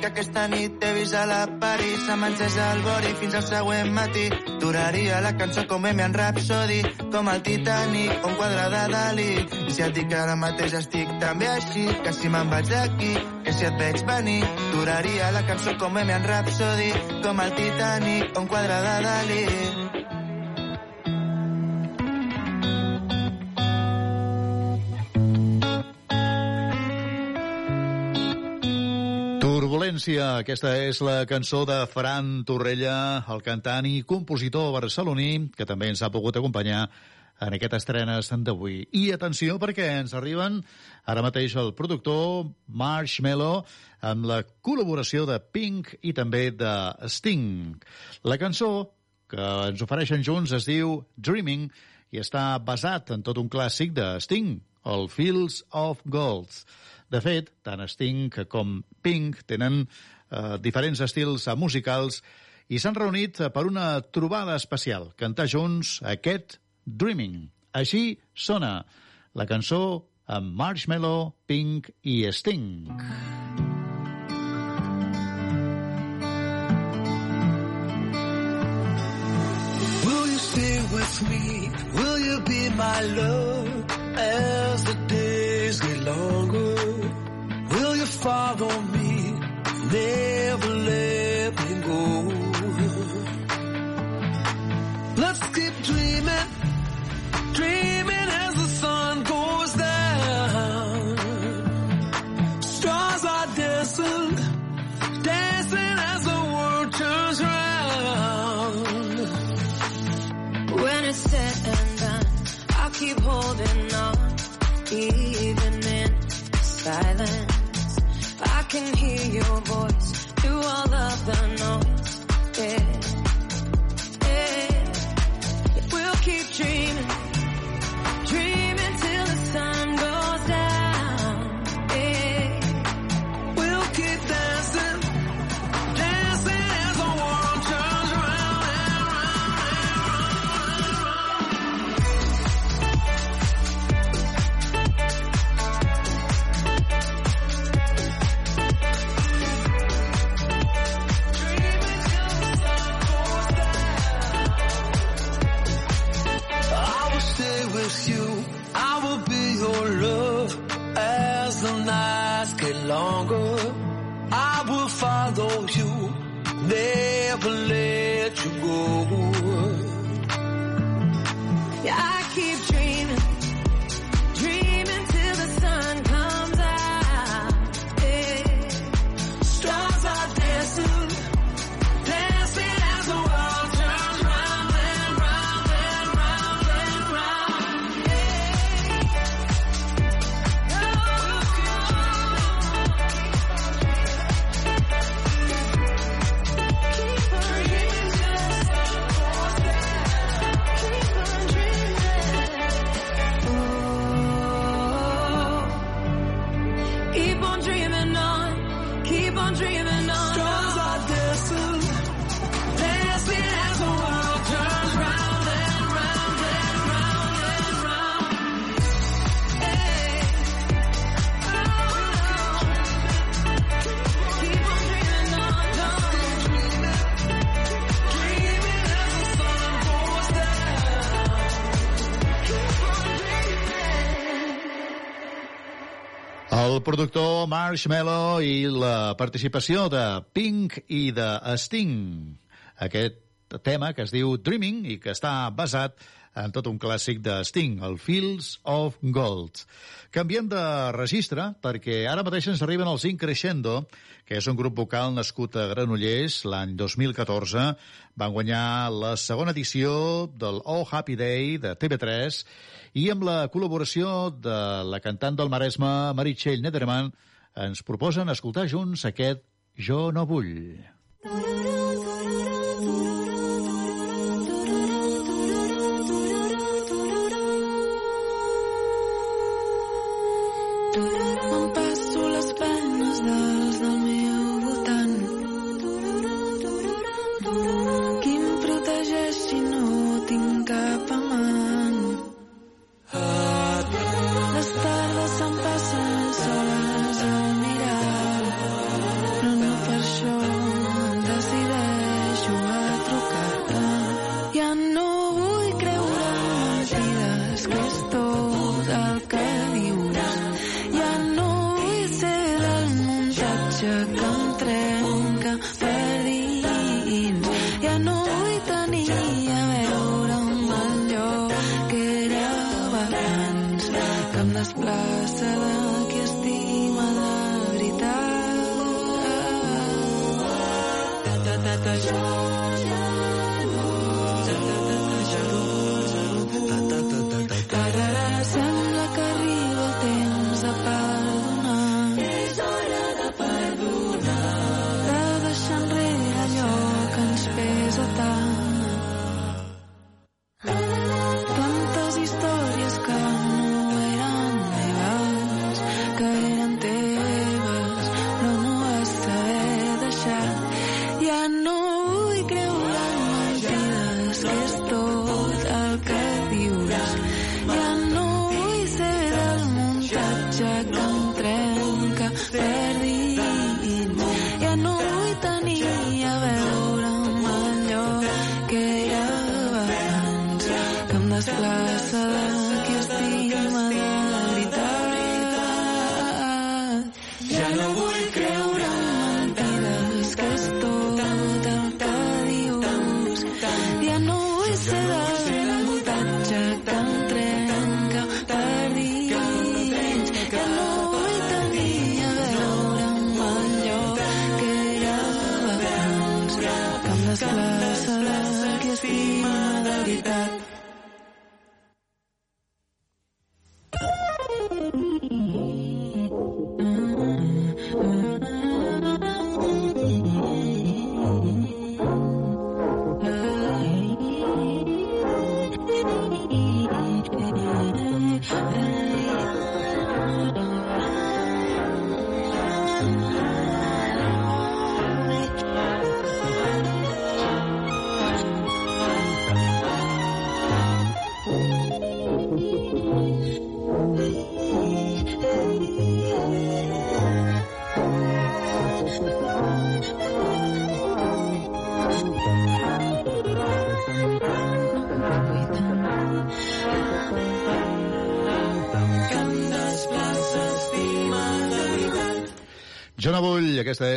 que aquesta nit t'he vist a la París, se m'encès el bori fins al següent matí. Duraria la cançó com Emian Rhapsody, com el Titanic o un quadre de Dalí. I si et dic que ara mateix estic també així, que si me'n vaig d'aquí, que si et veig venir, duraria la cançó com Emian Rhapsody, com el Titanic o un quadre de Dalí. Turbulència, aquesta és la cançó de Fran Torrella, el cantant i compositor barceloní, que també ens ha pogut acompanyar en aquest estrenes d'avui. I atenció perquè ens arriben ara mateix el productor Marshmello amb la col·laboració de Pink i també de Sting. La cançó que ens ofereixen junts es diu Dreaming i està basat en tot un clàssic de Sting, el Fields of Gold. De fet, tant Sting com Pink tenen eh, diferents estils musicals i s'han reunit per una trobada especial, cantar junts aquest Dreaming. Així sona la cançó amb Marshmello, Pink i Sting. Will you stay with me? Will you be my love as the days get longer? Follow me? Never let me go. Let's keep dreaming, dreaming as the sun goes down. Stars are dancing, dancing as the world turns round. When it's said and done, I'll keep holding on, even in silence. Can hear your voice through all of the noise. Yeah, yeah. We'll keep dreaming never let you go. El productor Marshmello i la participació de Pink i de Sting. Aquest tema que es diu Dreaming i que està basat en tot un clàssic de Sting, el Fields of Gold. Canviem de registre perquè ara mateix ens arriben els Increscendo, que és un grup vocal nascut a Granollers l'any 2014. Van guanyar la segona edició del Oh Happy Day de TV3 i amb la col·laboració de la cantant del Maresme, Meritxell Nederman, ens proposen escoltar junts aquest Jo no vull. M'empasso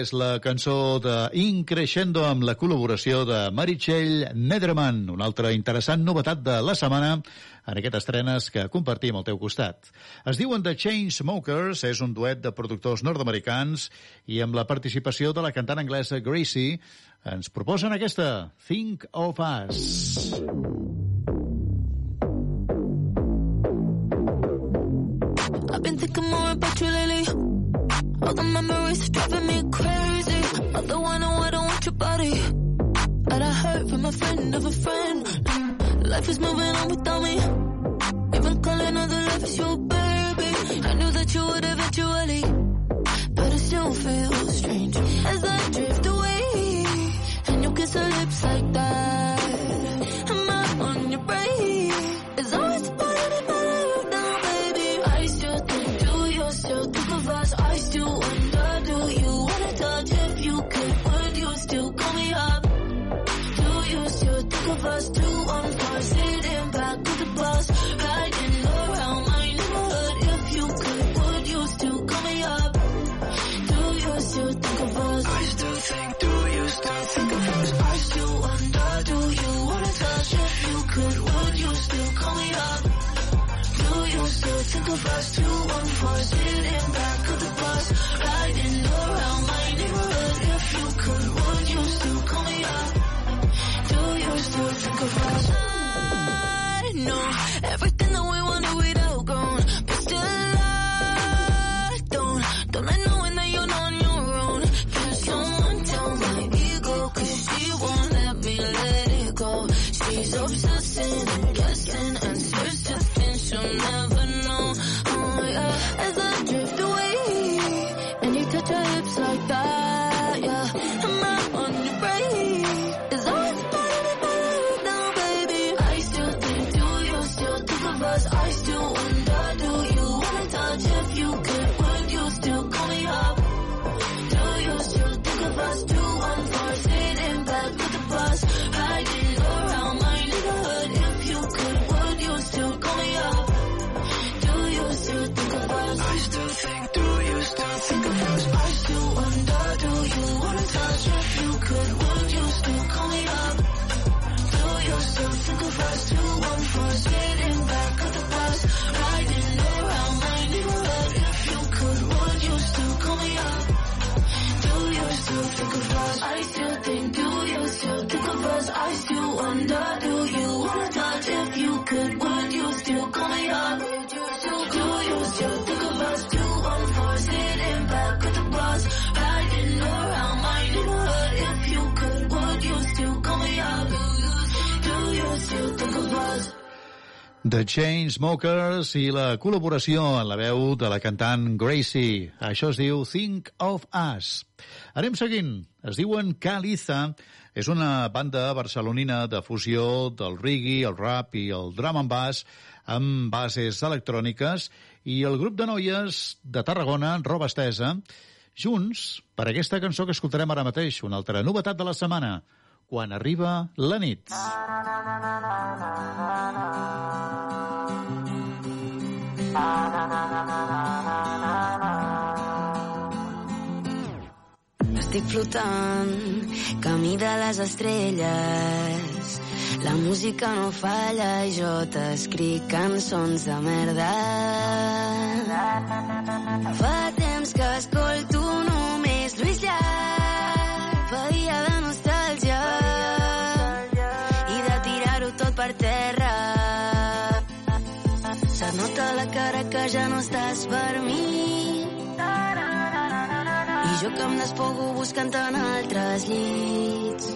és la cançó de Increixendo amb la col·laboració de Meritxell Nederman, una altra interessant novetat de la setmana en aquestes estrenes que compartim al teu costat. Es diuen The Chainsmokers, és un duet de productors nord-americans i amb la participació de la cantant anglesa Gracie ens proposen aquesta, Think of Us. I've All the memories driving me crazy. Not the one who I don't want your body. That I heard from a friend of a friend. Life is moving on without me. Even calling all the love is you, baby. I knew that you would eventually. But it still feels strange as I drift away. And you kiss her lips like that. Of us? Sitting back of the bus, riding around my neighborhood. If you could, would you still call me up? Do you still think of us? The Chainsmokers i la col·laboració en la veu de la cantant Gracie. Això es diu Think of Us. Anem seguint. Es diuen Caliza. És una banda barcelonina de fusió del reggae, el rap i el drum and bass amb bases electròniques i el grup de noies de Tarragona, Roba Estesa, junts per aquesta cançó que escoltarem ara mateix, una altra novetat de la setmana quan arriba la nit. Estic flotant, camí de les estrelles. La música no falla i jo t'escric cançons de merda. Fa temps que escolto tota la cara que ja no estàs per mi. I jo que em despogo buscant en altres llits.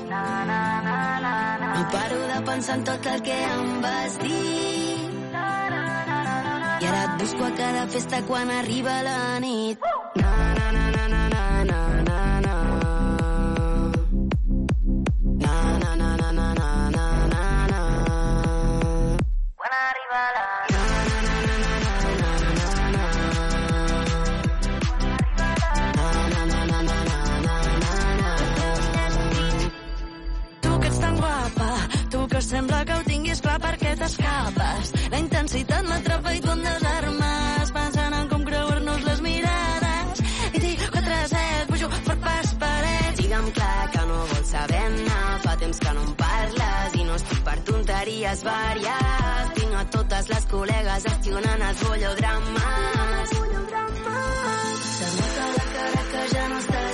No paro de pensar en tot el que em vas dir. I ara et busco a cada festa quan arriba la nit. Uh! històries vàries. Tinc a totes les col·legues gestionant els bollodrames. Sembla que la cara que ja no està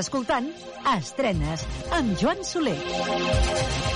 escoltant Estrenes amb Joan Soler.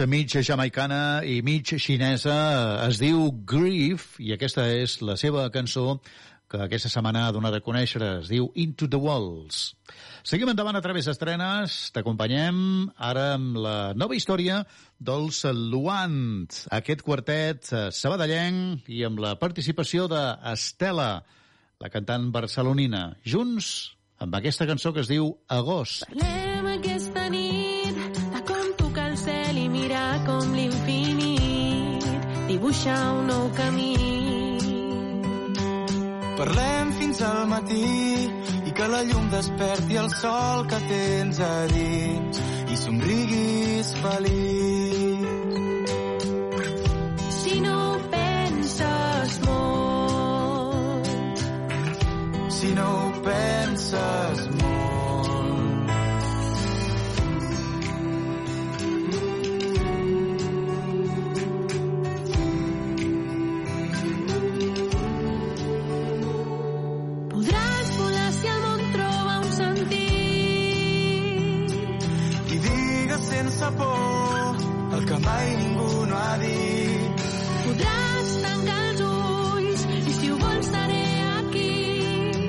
És mig jamaicana i mig xinesa, es diu Grief, i aquesta és la seva cançó que aquesta setmana ha donat a conèixer, es diu Into the Walls. Seguim endavant a través d'estrenes, t'acompanyem ara amb la nova història dels Luant, aquest quartet eh, sabadellenc i amb la participació d'Estela, la cantant barcelonina, junts amb aquesta cançó que es diu Agost. Parlem aquesta nit l'infinit dibuixa un nou camí. Parlem fins al matí i que la llum desperti el sol que tens a dins i somriguis feliç. Si no ho penses molt, Si no ho penses sense por el que mai ningú no ha dit. Podràs tancar els ulls i si ho vols seré aquí.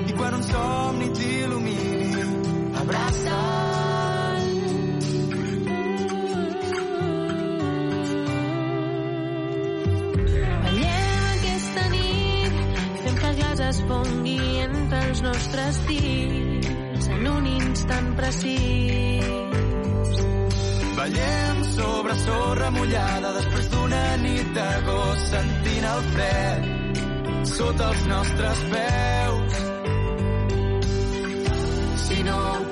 I quan un somni t'il·lumini, abraça'l. Ballem aquesta nit, fem que el glaç es fongui entre els nostres dits en un instant precís. Ballem sobre sorra mullada després d'una nit d'agost sentint el fred sota els nostres peus. Si no ho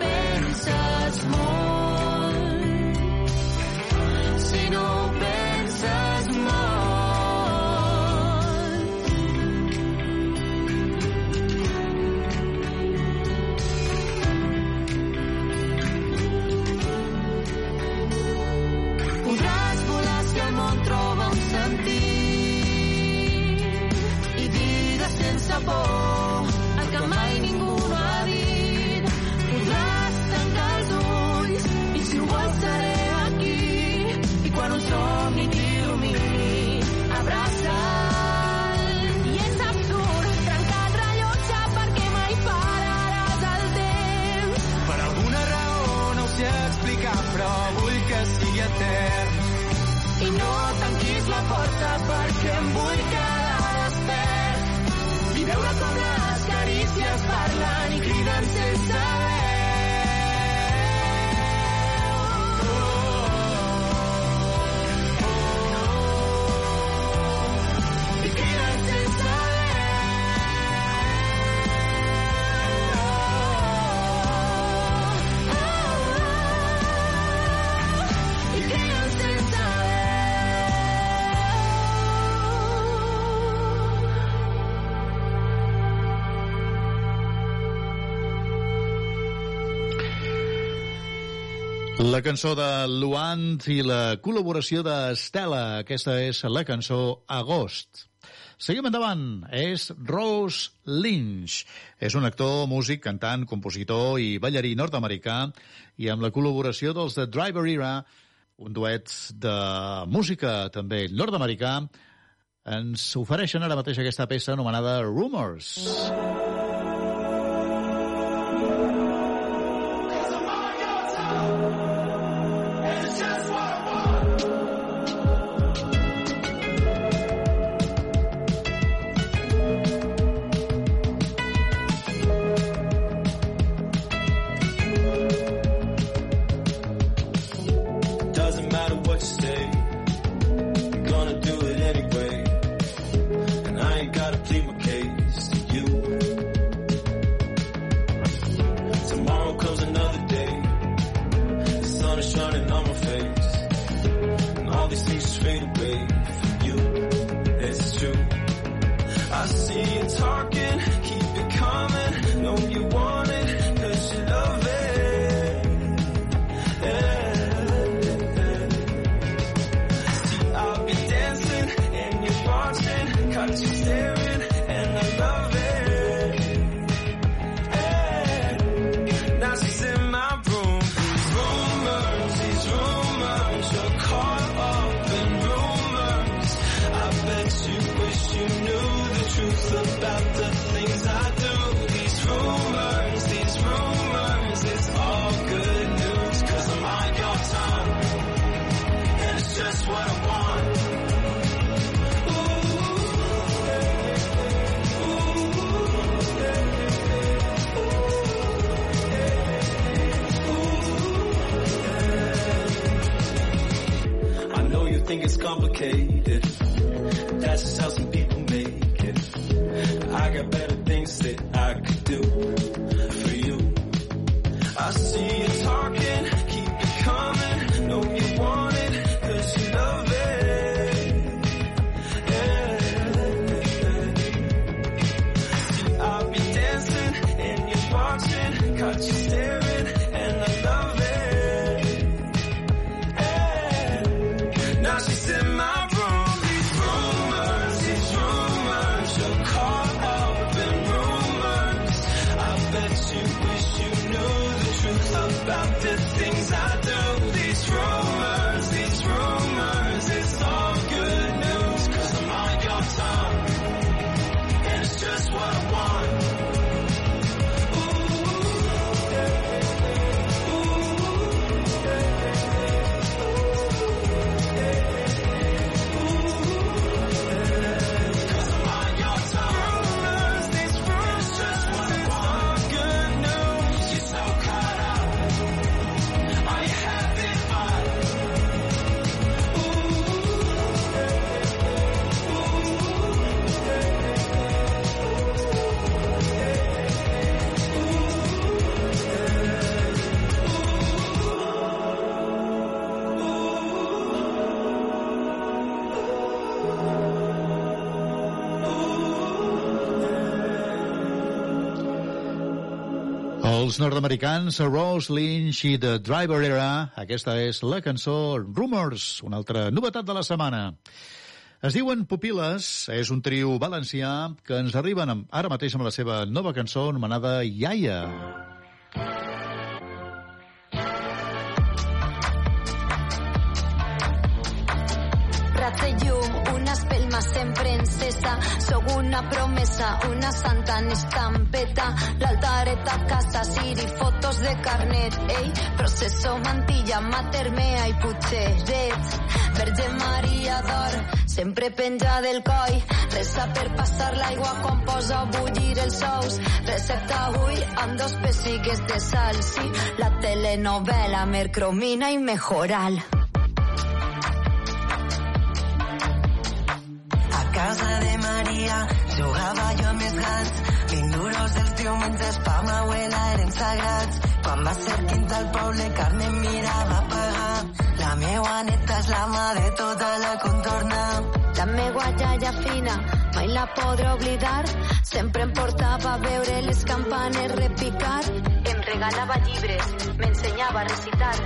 La cançó de Luant i la col·laboració d'Estela. Aquesta és la cançó Agost. Seguim endavant. És Rose Lynch. És un actor, músic, cantant, compositor i ballarí nord-americà i amb la col·laboració dels The Driver Era, un duet de música també nord-americà, ens ofereixen ara mateix aquesta peça anomenada Rumors. Doesn't talking, think it's complicated. Nord-americans Rose Lynch i The Driver Era. Aquesta és la cançó Rumors, una altra novetat de la setmana. Es diuen Pupiles, és un trio valencià que ens arriben amb, ara mateix amb la seva nova cançó anomenada Iaia. Una espelma sempre encesa. Sóc una promesa, una santa en estampeta. L'altareta a casa, Siri, fotos de carnet. Ei, proceso, mantilla, matermea i putxeret. Verge Maria d'or, sempre penja del coll. Resa per passar l'aigua quan posa a bullir els ous. Recepta avui amb dos pessiques de sal. Sí, la telenovela, mercromina i mejoral. Casa de Maria jugava jo amb els gats. L'induros dels diumenges pa ma abuela eren sagrats. Quan va ser quinta al poble, Carmen mirava pagar. La meua neta és la mà de tota la contorna. La meua iaia fina mai la podré oblidar. Sempre em portava a veure les campanes repicar. Em regalava llibres, m'ensenyava a recitar.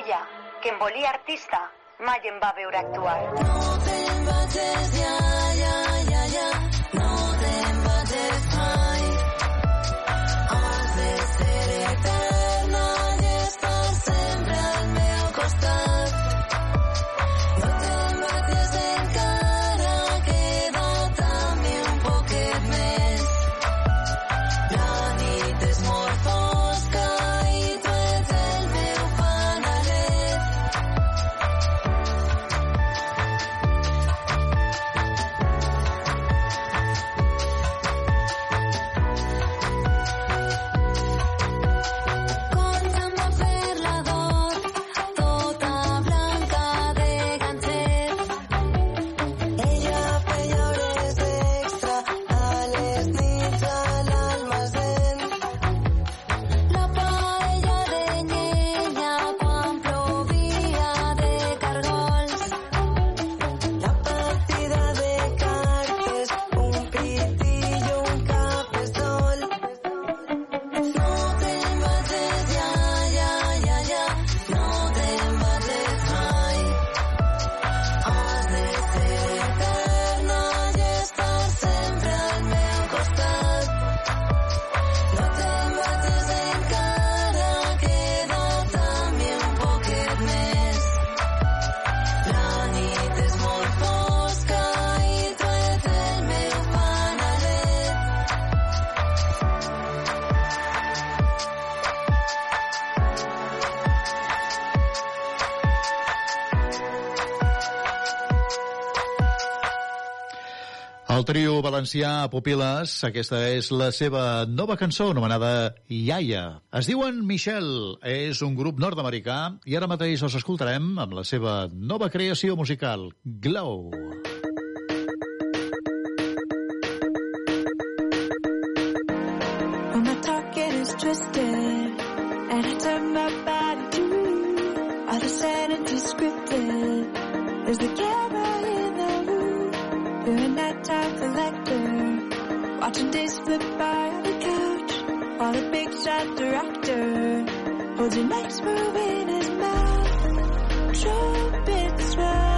Ella, que em volia artista, mai em va veure actuar. No te'n vagis, ja, ja, ja, ja. No te'n vagis mai. Has de ser eterna i estar sempre al meu costat. Valencià Pupiles, aquesta és la seva nova cançó anomenada Iaia. Es diuen Michel, és un grup nord-americà i ara mateix els escoltarem amb la seva nova creació musical, Glow. When my talking is twisted and I turn my body to all the sanity scripted. There's watching days slip by on the couch while the big shot director holds your next move in his mouth. Trumpet swells,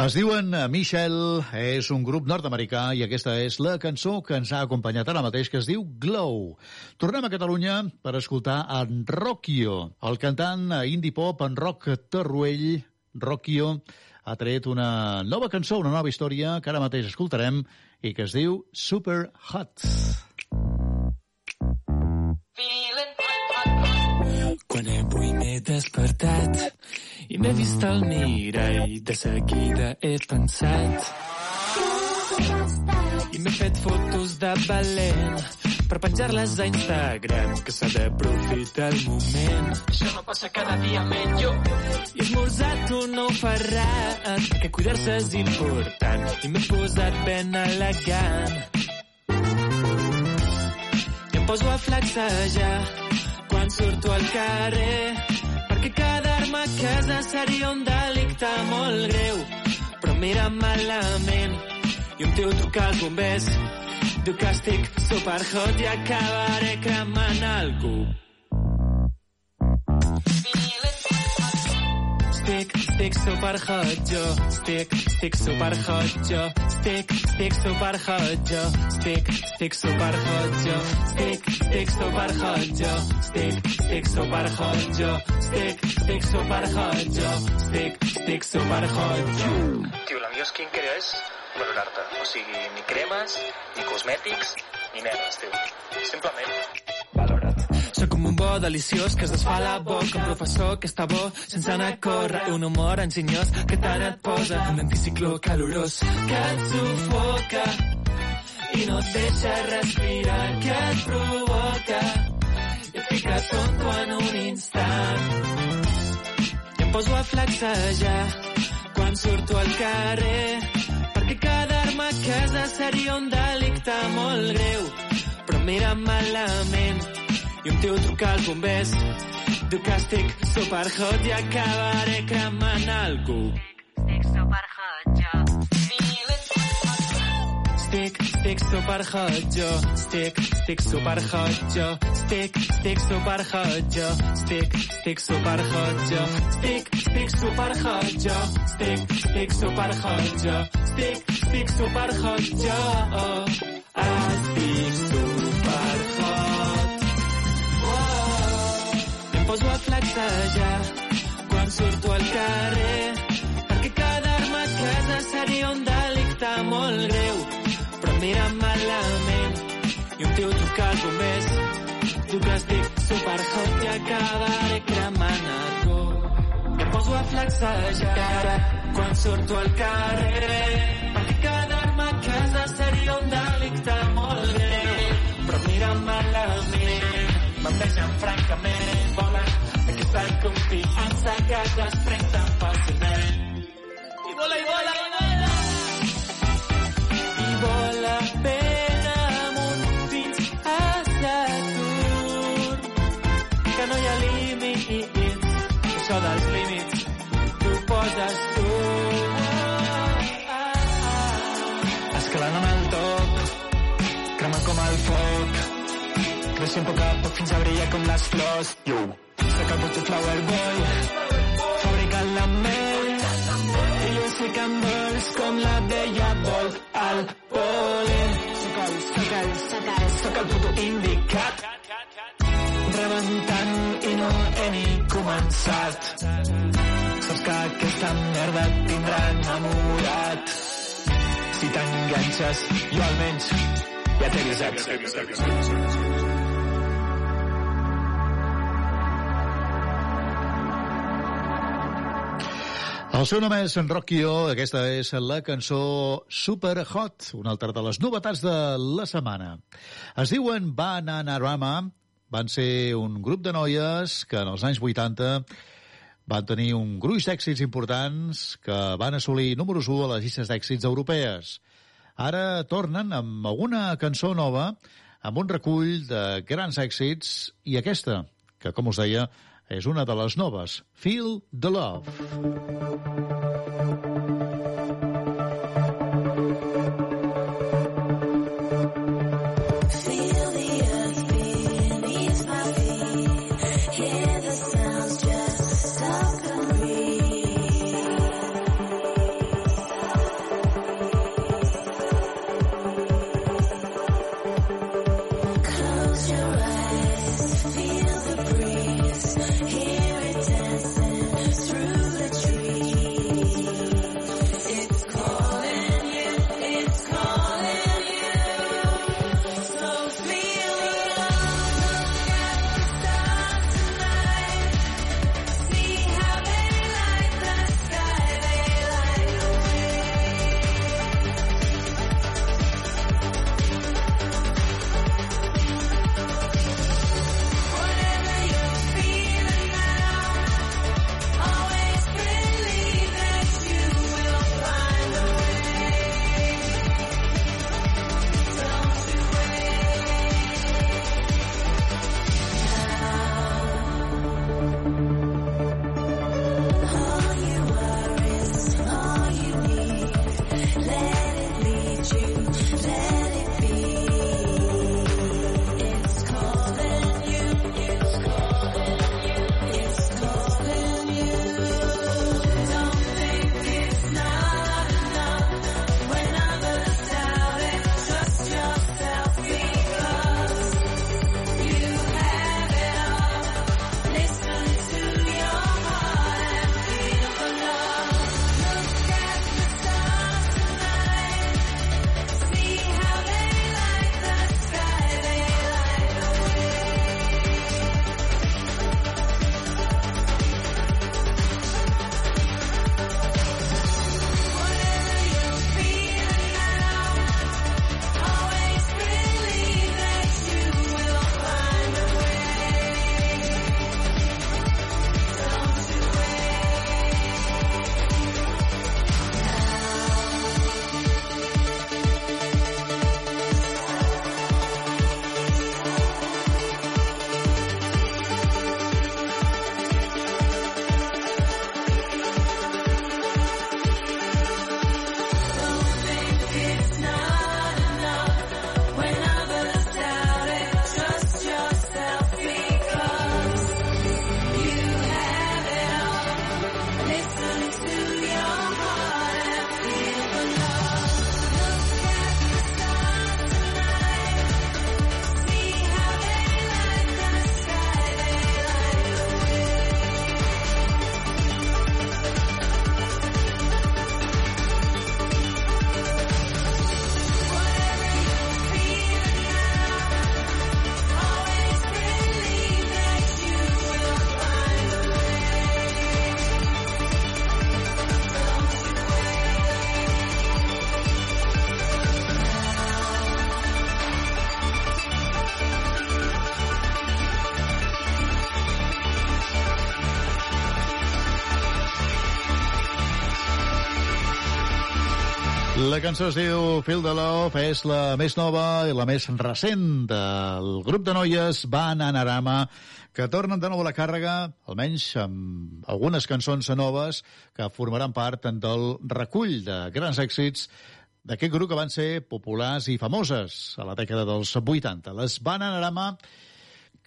Es diuen eh, Michel, és un grup nord-americà i aquesta és la cançó que ens ha acompanyat ara mateix, que es diu Glow. Tornem a Catalunya per escoltar en Rocchio, el cantant indie pop en rock Torruell. Rocchio ha tret una nova cançó, una nova història que ara mateix escoltarem i que es diu Super Hot. M'he despertat i m'he vist al mirall, de seguida he pensat i m'he fet fotos de valent per penjar-les a Instagram, que s'ha d'aprofitar el moment. Això no passa cada dia menys jo. I he esmorzat un nou ferrat, perquè cuidar-se és important. I m'he posat ben elegant. I em poso a flexejar quan surto al carrer perquè quedar-me a casa seria un delicte molt greu. Però mira malament i un tio truca als bombers. Diu que estic superhot i acabaré cremant algú estic Stick, jo. Estic, estic superhot, jo. Estic, estic superhot, jo. Estic, estic superhot, jo. Estic, estic superhot, jo. Estic, estic Stick, jo. Estic, estic superhot, jo. Estic, estic superhot, jo. Tio, la millor skincare és valorar-te. O sigui, ni cremes, ni cosmètics, ni merdes, tio. Simplement soc com un bo deliciós que es desfà la boca, un professor que està bo sense anar a córrer, un humor enginyós que tant et posa, un anticicló calorós que et sufoca i no et deixa respirar, que et provoca i et fica tonto en un instant. I em poso a flexejar quan surto al carrer perquè quedar a casa seria un delicte molt greu, però mira malament i un tio truca als bombers. Diu que superhot i acabaré cremant algú. Estic superhot, jo. Estic, estic superhot, jo. Estic, estic superhot, jo. Estic, estic superhot, jo. Estic, estic superhot, jo. Estic, estic superhot, jo. Estic, estic superhot, jo. Estic, estic superhot, jo. Jo. Poso a flexejar quan surto al carrer perquè quedar-me a casa seria un delicte molt greu però mira malament i un tio truca als bombers diu que estic superhot i acabaré cremant algú em poso a flexejar quan surto al carrer perquè quedar-me a casa seria un delicte molt greu però mira malament m'envegen francament. Volen aquesta confiança que es desprèn tan fàcilment. I vola, i vola, i vola i vola ben amunt fins a Saturn. Que no hi ha límits. Això dels límits tu poses tu. Escalant amb el top cremant com el foc creixent poc a poc fins a brillar com les flors yo soc el puto flower boy. Fabricant la mel. I jo sé que em vols com la veia vol al polen soc el, soc el, soc el, soc el puto indicat rebentant i no he ni començat saps que aquesta merda et tindrà enamorat. Si t'enganxes jo almenys ja t'he avisat El seu nom és Rockio, aquesta és la cançó Super Hot, una altra de les novetats de la setmana. Es diuen Bananarama, van ser un grup de noies que en els anys 80 van tenir un gruix d'èxits importants que van assolir números 1 a les llistes d'èxits europees. Ara tornen amb alguna cançó nova, amb un recull de grans èxits, i aquesta, que com us deia, és una de les noves, Feel the Love. Cançó es diu Feel the Love, és la més nova i la més recent del grup de noies Bananarama, que tornen de nou a la càrrega, almenys amb algunes cançons noves que formaran part del recull de grans èxits d'aquest grup que van ser populars i famoses a la dècada dels 80. Les Bananarama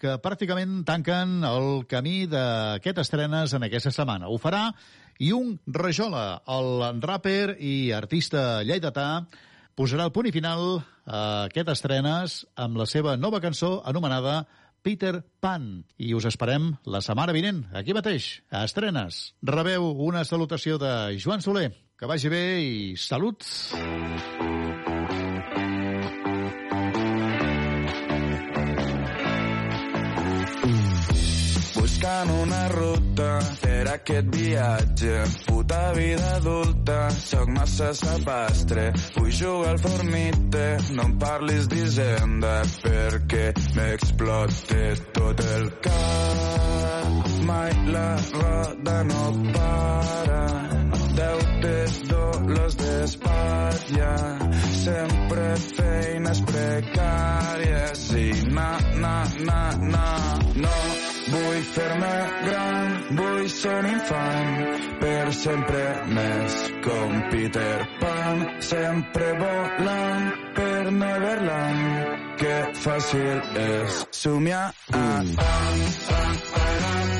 que pràcticament tanquen el camí d'aquest estrenes en aquesta setmana. Ho farà i un Rajola, el rapper i artista lleidatà, posarà el punt i final a aquest estrenes amb la seva nova cançó anomenada Peter Pan. I us esperem la setmana vinent, aquí mateix, a Estrenes. Rebeu una salutació de Joan Soler. Que vagi bé i salut! buscant una ruta per aquest viatge. Puta vida adulta, sóc massa sapastre. Vull jugar al formite, no em parlis d'Hisenda, perquè m'explote tot el cap. Mai la roda no para, deutes, dolors d'espatlla, sempre feines precàries i na, na, na, na, no. Vull fer-me gran, vull ser un infant, per sempre més com Peter Pan, sempre volant per Neverland, que fàcil és somiar. Ah, ah, Yes,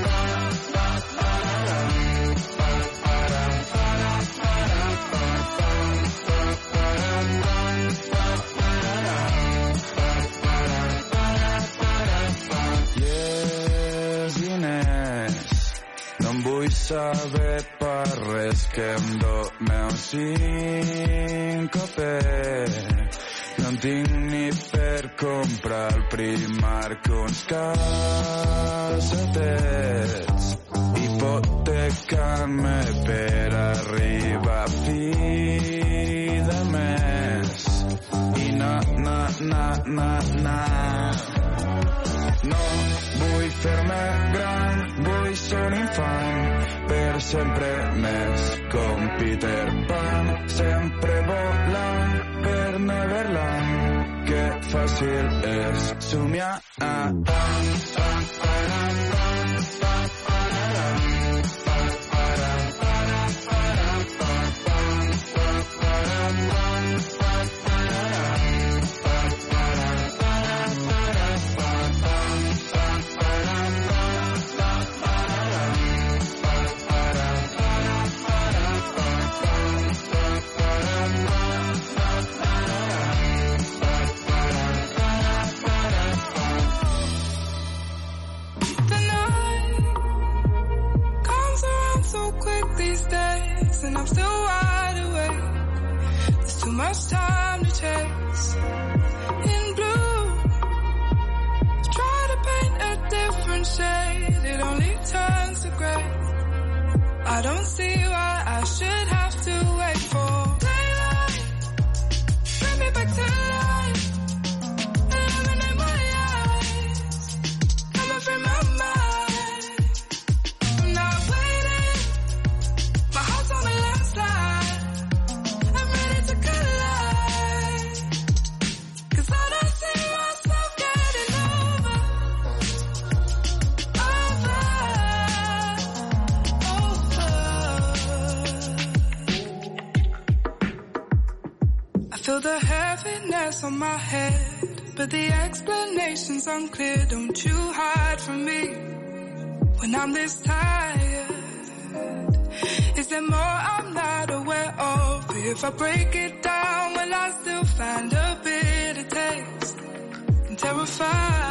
saber per res que em doneu síncope. No en tinc ni per comprar al Primark uns calcetets. Hipotecant-me per arribar a fi de mes. I na, na, na, na, na. No vull fer-me gran, un infant, per sempre més com Peter Pan, sempre volant per Neverland, que fàcil és somiar. Ah, ah, ah, ah, The explanation's unclear. Don't you hide from me when I'm this tired. Is there more I'm not aware of? If I break it down, will I still find a bitter taste? I'm terrified.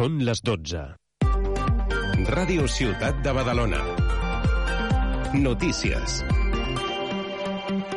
Són les 12. Ràdio Ciutat de Badalona. Notícies.